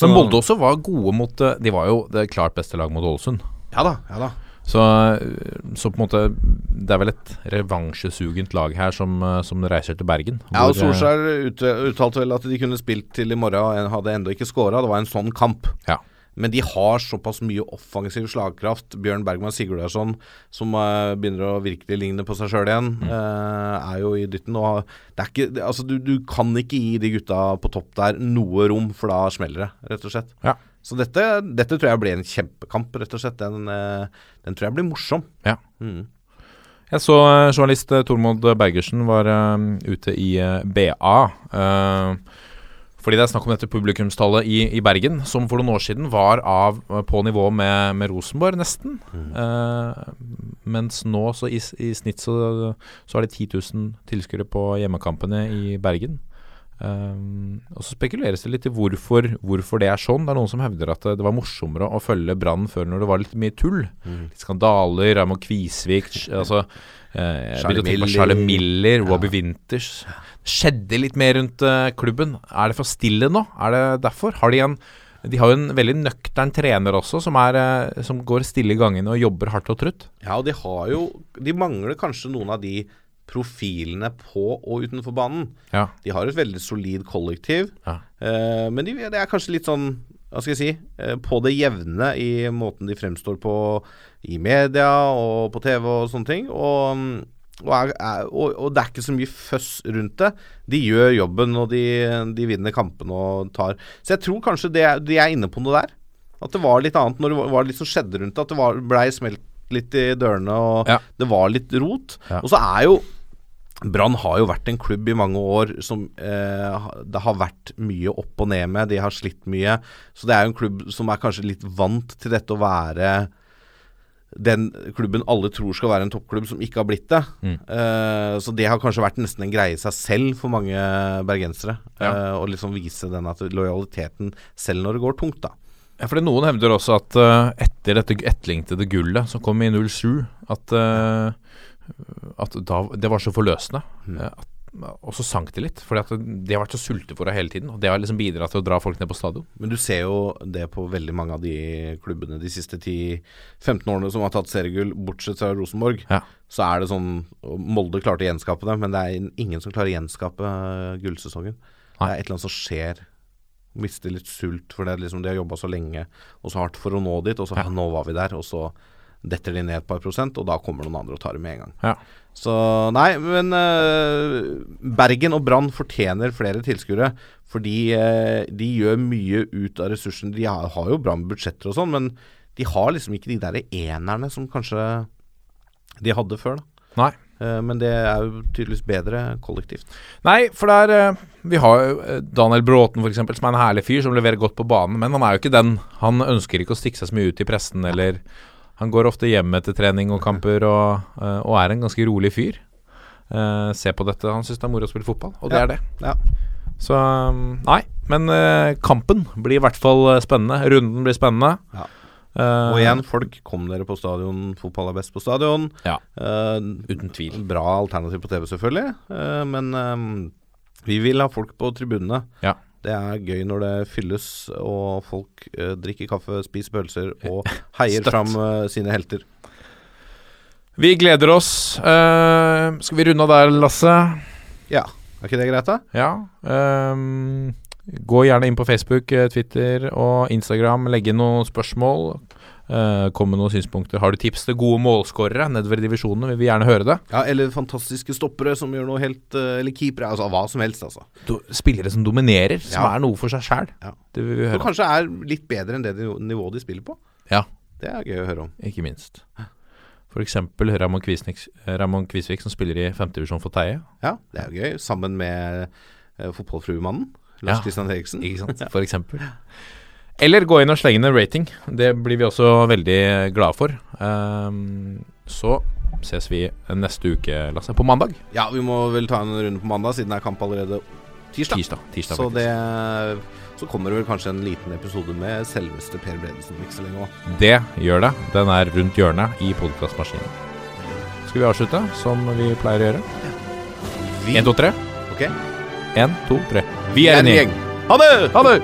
Men Molde også var gode mot De var jo det klart beste lag mot Ålesund. Ja da. ja da Så, så på en måte Det er vel et revansjesugent lag her som, eh, som reiser til Bergen. Ja, og eh, Solskjær uttalte vel at de kunne spilt til i morgen og hadde ennå ikke scora. Det var en sånn kamp. Ja. Men de har såpass mye offensiv slagkraft. Bjørn Bergman Sigurdarsson, som eh, begynner å virkelig ligne på seg sjøl igjen, Mm. er jo i dytten. Og det er ikke, det, altså, du, du kan ikke gi de gutta på topp der noe rom, for da smeller det, rett og slett. Ja. Så dette, dette tror jeg blir en kjempekamp, rett og slett. Den, eh, den tror jeg blir morsom. Ja. Mm. Jeg så eh, journalist eh, Tormod Bergersen var ute i BA. fordi det er snakk om dette publikumstallet i, i Bergen, som for noen år siden var av, på nivå med, med Rosenborg, nesten. Mm. mens nå, så i, i snitt, så, så er det 10 000 tilskuere på hjemmekampene i Bergen. Eh, og så spekuleres det litt i hvorfor, hvorfor det er sånn. Det er noen som hevder at det, var morsommere å følge Brann før når det var litt mye tull. Litt skandaler, Raymond Kvisvik altså, eh, tenke på Charlie Miller, Robbie Winters. Det skjedde litt mer rundt uh, klubben. Er det for stille nå? Er det derfor? Har de en De har jo en veldig nøktern trener også, som, er, eh, som går stille i gangene og jobber hardt og trutt. Ja, og de har jo De mangler kanskje noen av de profilene på og utenfor banen. Ja. De har et veldig solid kollektiv, Ja. eh, men de, det er kanskje litt sånn hva skal jeg si, eh, på det jevne i måten de fremstår på i media og på TV og sånne ting. Og, mm, og, er, er, og, og det er ikke så mye føss rundt det. De gjør jobben, og de, de vinner kampene og tar Så jeg tror kanskje det, de er inne på noe der. At det var litt annet når det var, litt som skjedde rundt det. At det var, blei smelt litt i dørene, og Ja. det var litt rot. Og så er jo Brann har jo vært en klubb i mange år som eh, det har vært mye opp og ned med. De har slitt mye. Så det er jo en klubb som er kanskje litt vant til dette å være den klubben alle tror skal være en toppklubb, som ikke har blitt det. Eh, så det har kanskje vært nesten en greie i seg selv for mange bergensere. Ja. eh, å liksom vise den at lojaliteten selv når det går tungt, da. Ja, fordi Noen hevder også at uh, etter dette etterlengtede gullet som kom i 07, at, eh, at da, det var så forløsende. Mm. at, og så sank det litt. Fordi at de har vært så sultefòra hele tiden. Og det har liksom bidratt til å dra folk ned på stadion. Men du ser jo det på veldig mange av de klubbene de siste 10-15 årene som har tatt seriegull, bortsett fra Rosenborg. Ja. Så er det sånn Molde klarte å gjenskape det, men det er ingen som klarer å gjenskape gullsesongen. Nei. Det er et eller annet som skjer. Mister litt sult, for det er liksom de har jobba så lenge og så hardt for å nå dit, og så Ja. nå var vi der, og så detter de ned et par prosent, og da kommer noen andre og tar det med en gang. Ja. Så nei, men uh, Bergen og Brann fortjener flere tilskuere. Fordi uh, de gjør mye ut av ressursene. De har, har jo bra med budsjetter og sånn, men de har liksom ikke de der enerne som kanskje de hadde før. da Nei. Eh, Men det er jo tydeligvis bedre kollektivt. Nei, for er eh, Vi har jo Daniel Bråten, f.eks., som er en herlig fyr som leverer godt på banen. Men han er jo ikke den. Han ønsker ikke å stikke seg så mye ut i pressen, eller Han går ofte hjem etter trening og kamper, og, eh, og er en ganske rolig fyr. Uh, se på dette. Han syns det er moro å spille fotball, og det Ja. er det. Ja. Så um, Nei. Men uh, kampen blir i hvert fall spennende. Runden blir spennende. Ja. Uh, Og igjen, folk, kom dere på stadion. Fotball er best på stadion. Ja. Uten tvil. Bra alternativ på TV, selvfølgelig. Men vi vil ha folk på tribunene. Ja. Det er gøy når det fylles, og folk eh, drikker kaffe, spiser pølser og heier Støtt. fram eh, sine helter. Vi gleder oss. Eh, skal vi runde av der, Lasse? Ja, er ikke det greit, da? Ja. ehm, gå gjerne inn på Facebook, eh, Twitter og Instagram. Legge inn noen spørsmål. Eh, Kom med noen synspunkter. Har du tips til gode målskårere nedover i divisjonene? Vi gjerne høre det. Ja, Eller fantastiske stoppere som gjør noe helt uh, Eller keepere. Altså hva som helst, altså. Do, spillere som dominerer, som Ja. er noe for seg sjæl. Ja. Det vil vi høre Som kanskje er litt bedre enn det nivået de spiller på. Ja. Det er gøy å høre om. Ikke minst. For eksempel Ramon Kvisvik, Ramon Kvisvik som spiller i femtedivisjon for Teie. Ja, det er jo gøy. Sammen med uh, fotballfruemannen. Lars Ja. Christian Eriksen. Ikke sant? For eksempel. Eller gå inn og slenge inn en rating. Det blir vi også veldig glade for. Um, så ses vi neste uke, Lasse. På mandag. Ja, vi må vel ta en runde på mandag, siden det er kamp allerede tirsdag. Tirsdag. tirsdag Så, det, så kommer det vel kanskje en liten episode med selveste Per Bredesen ikke så lenge òg. Det gjør det. Den er rundt hjørnet i podkastmaskinen. Skal vi avslutte som vi pleier å gjøre? Én, to, tre. Ok. Én, to, tre. Vi er en gjeng. Ha det! Ha det!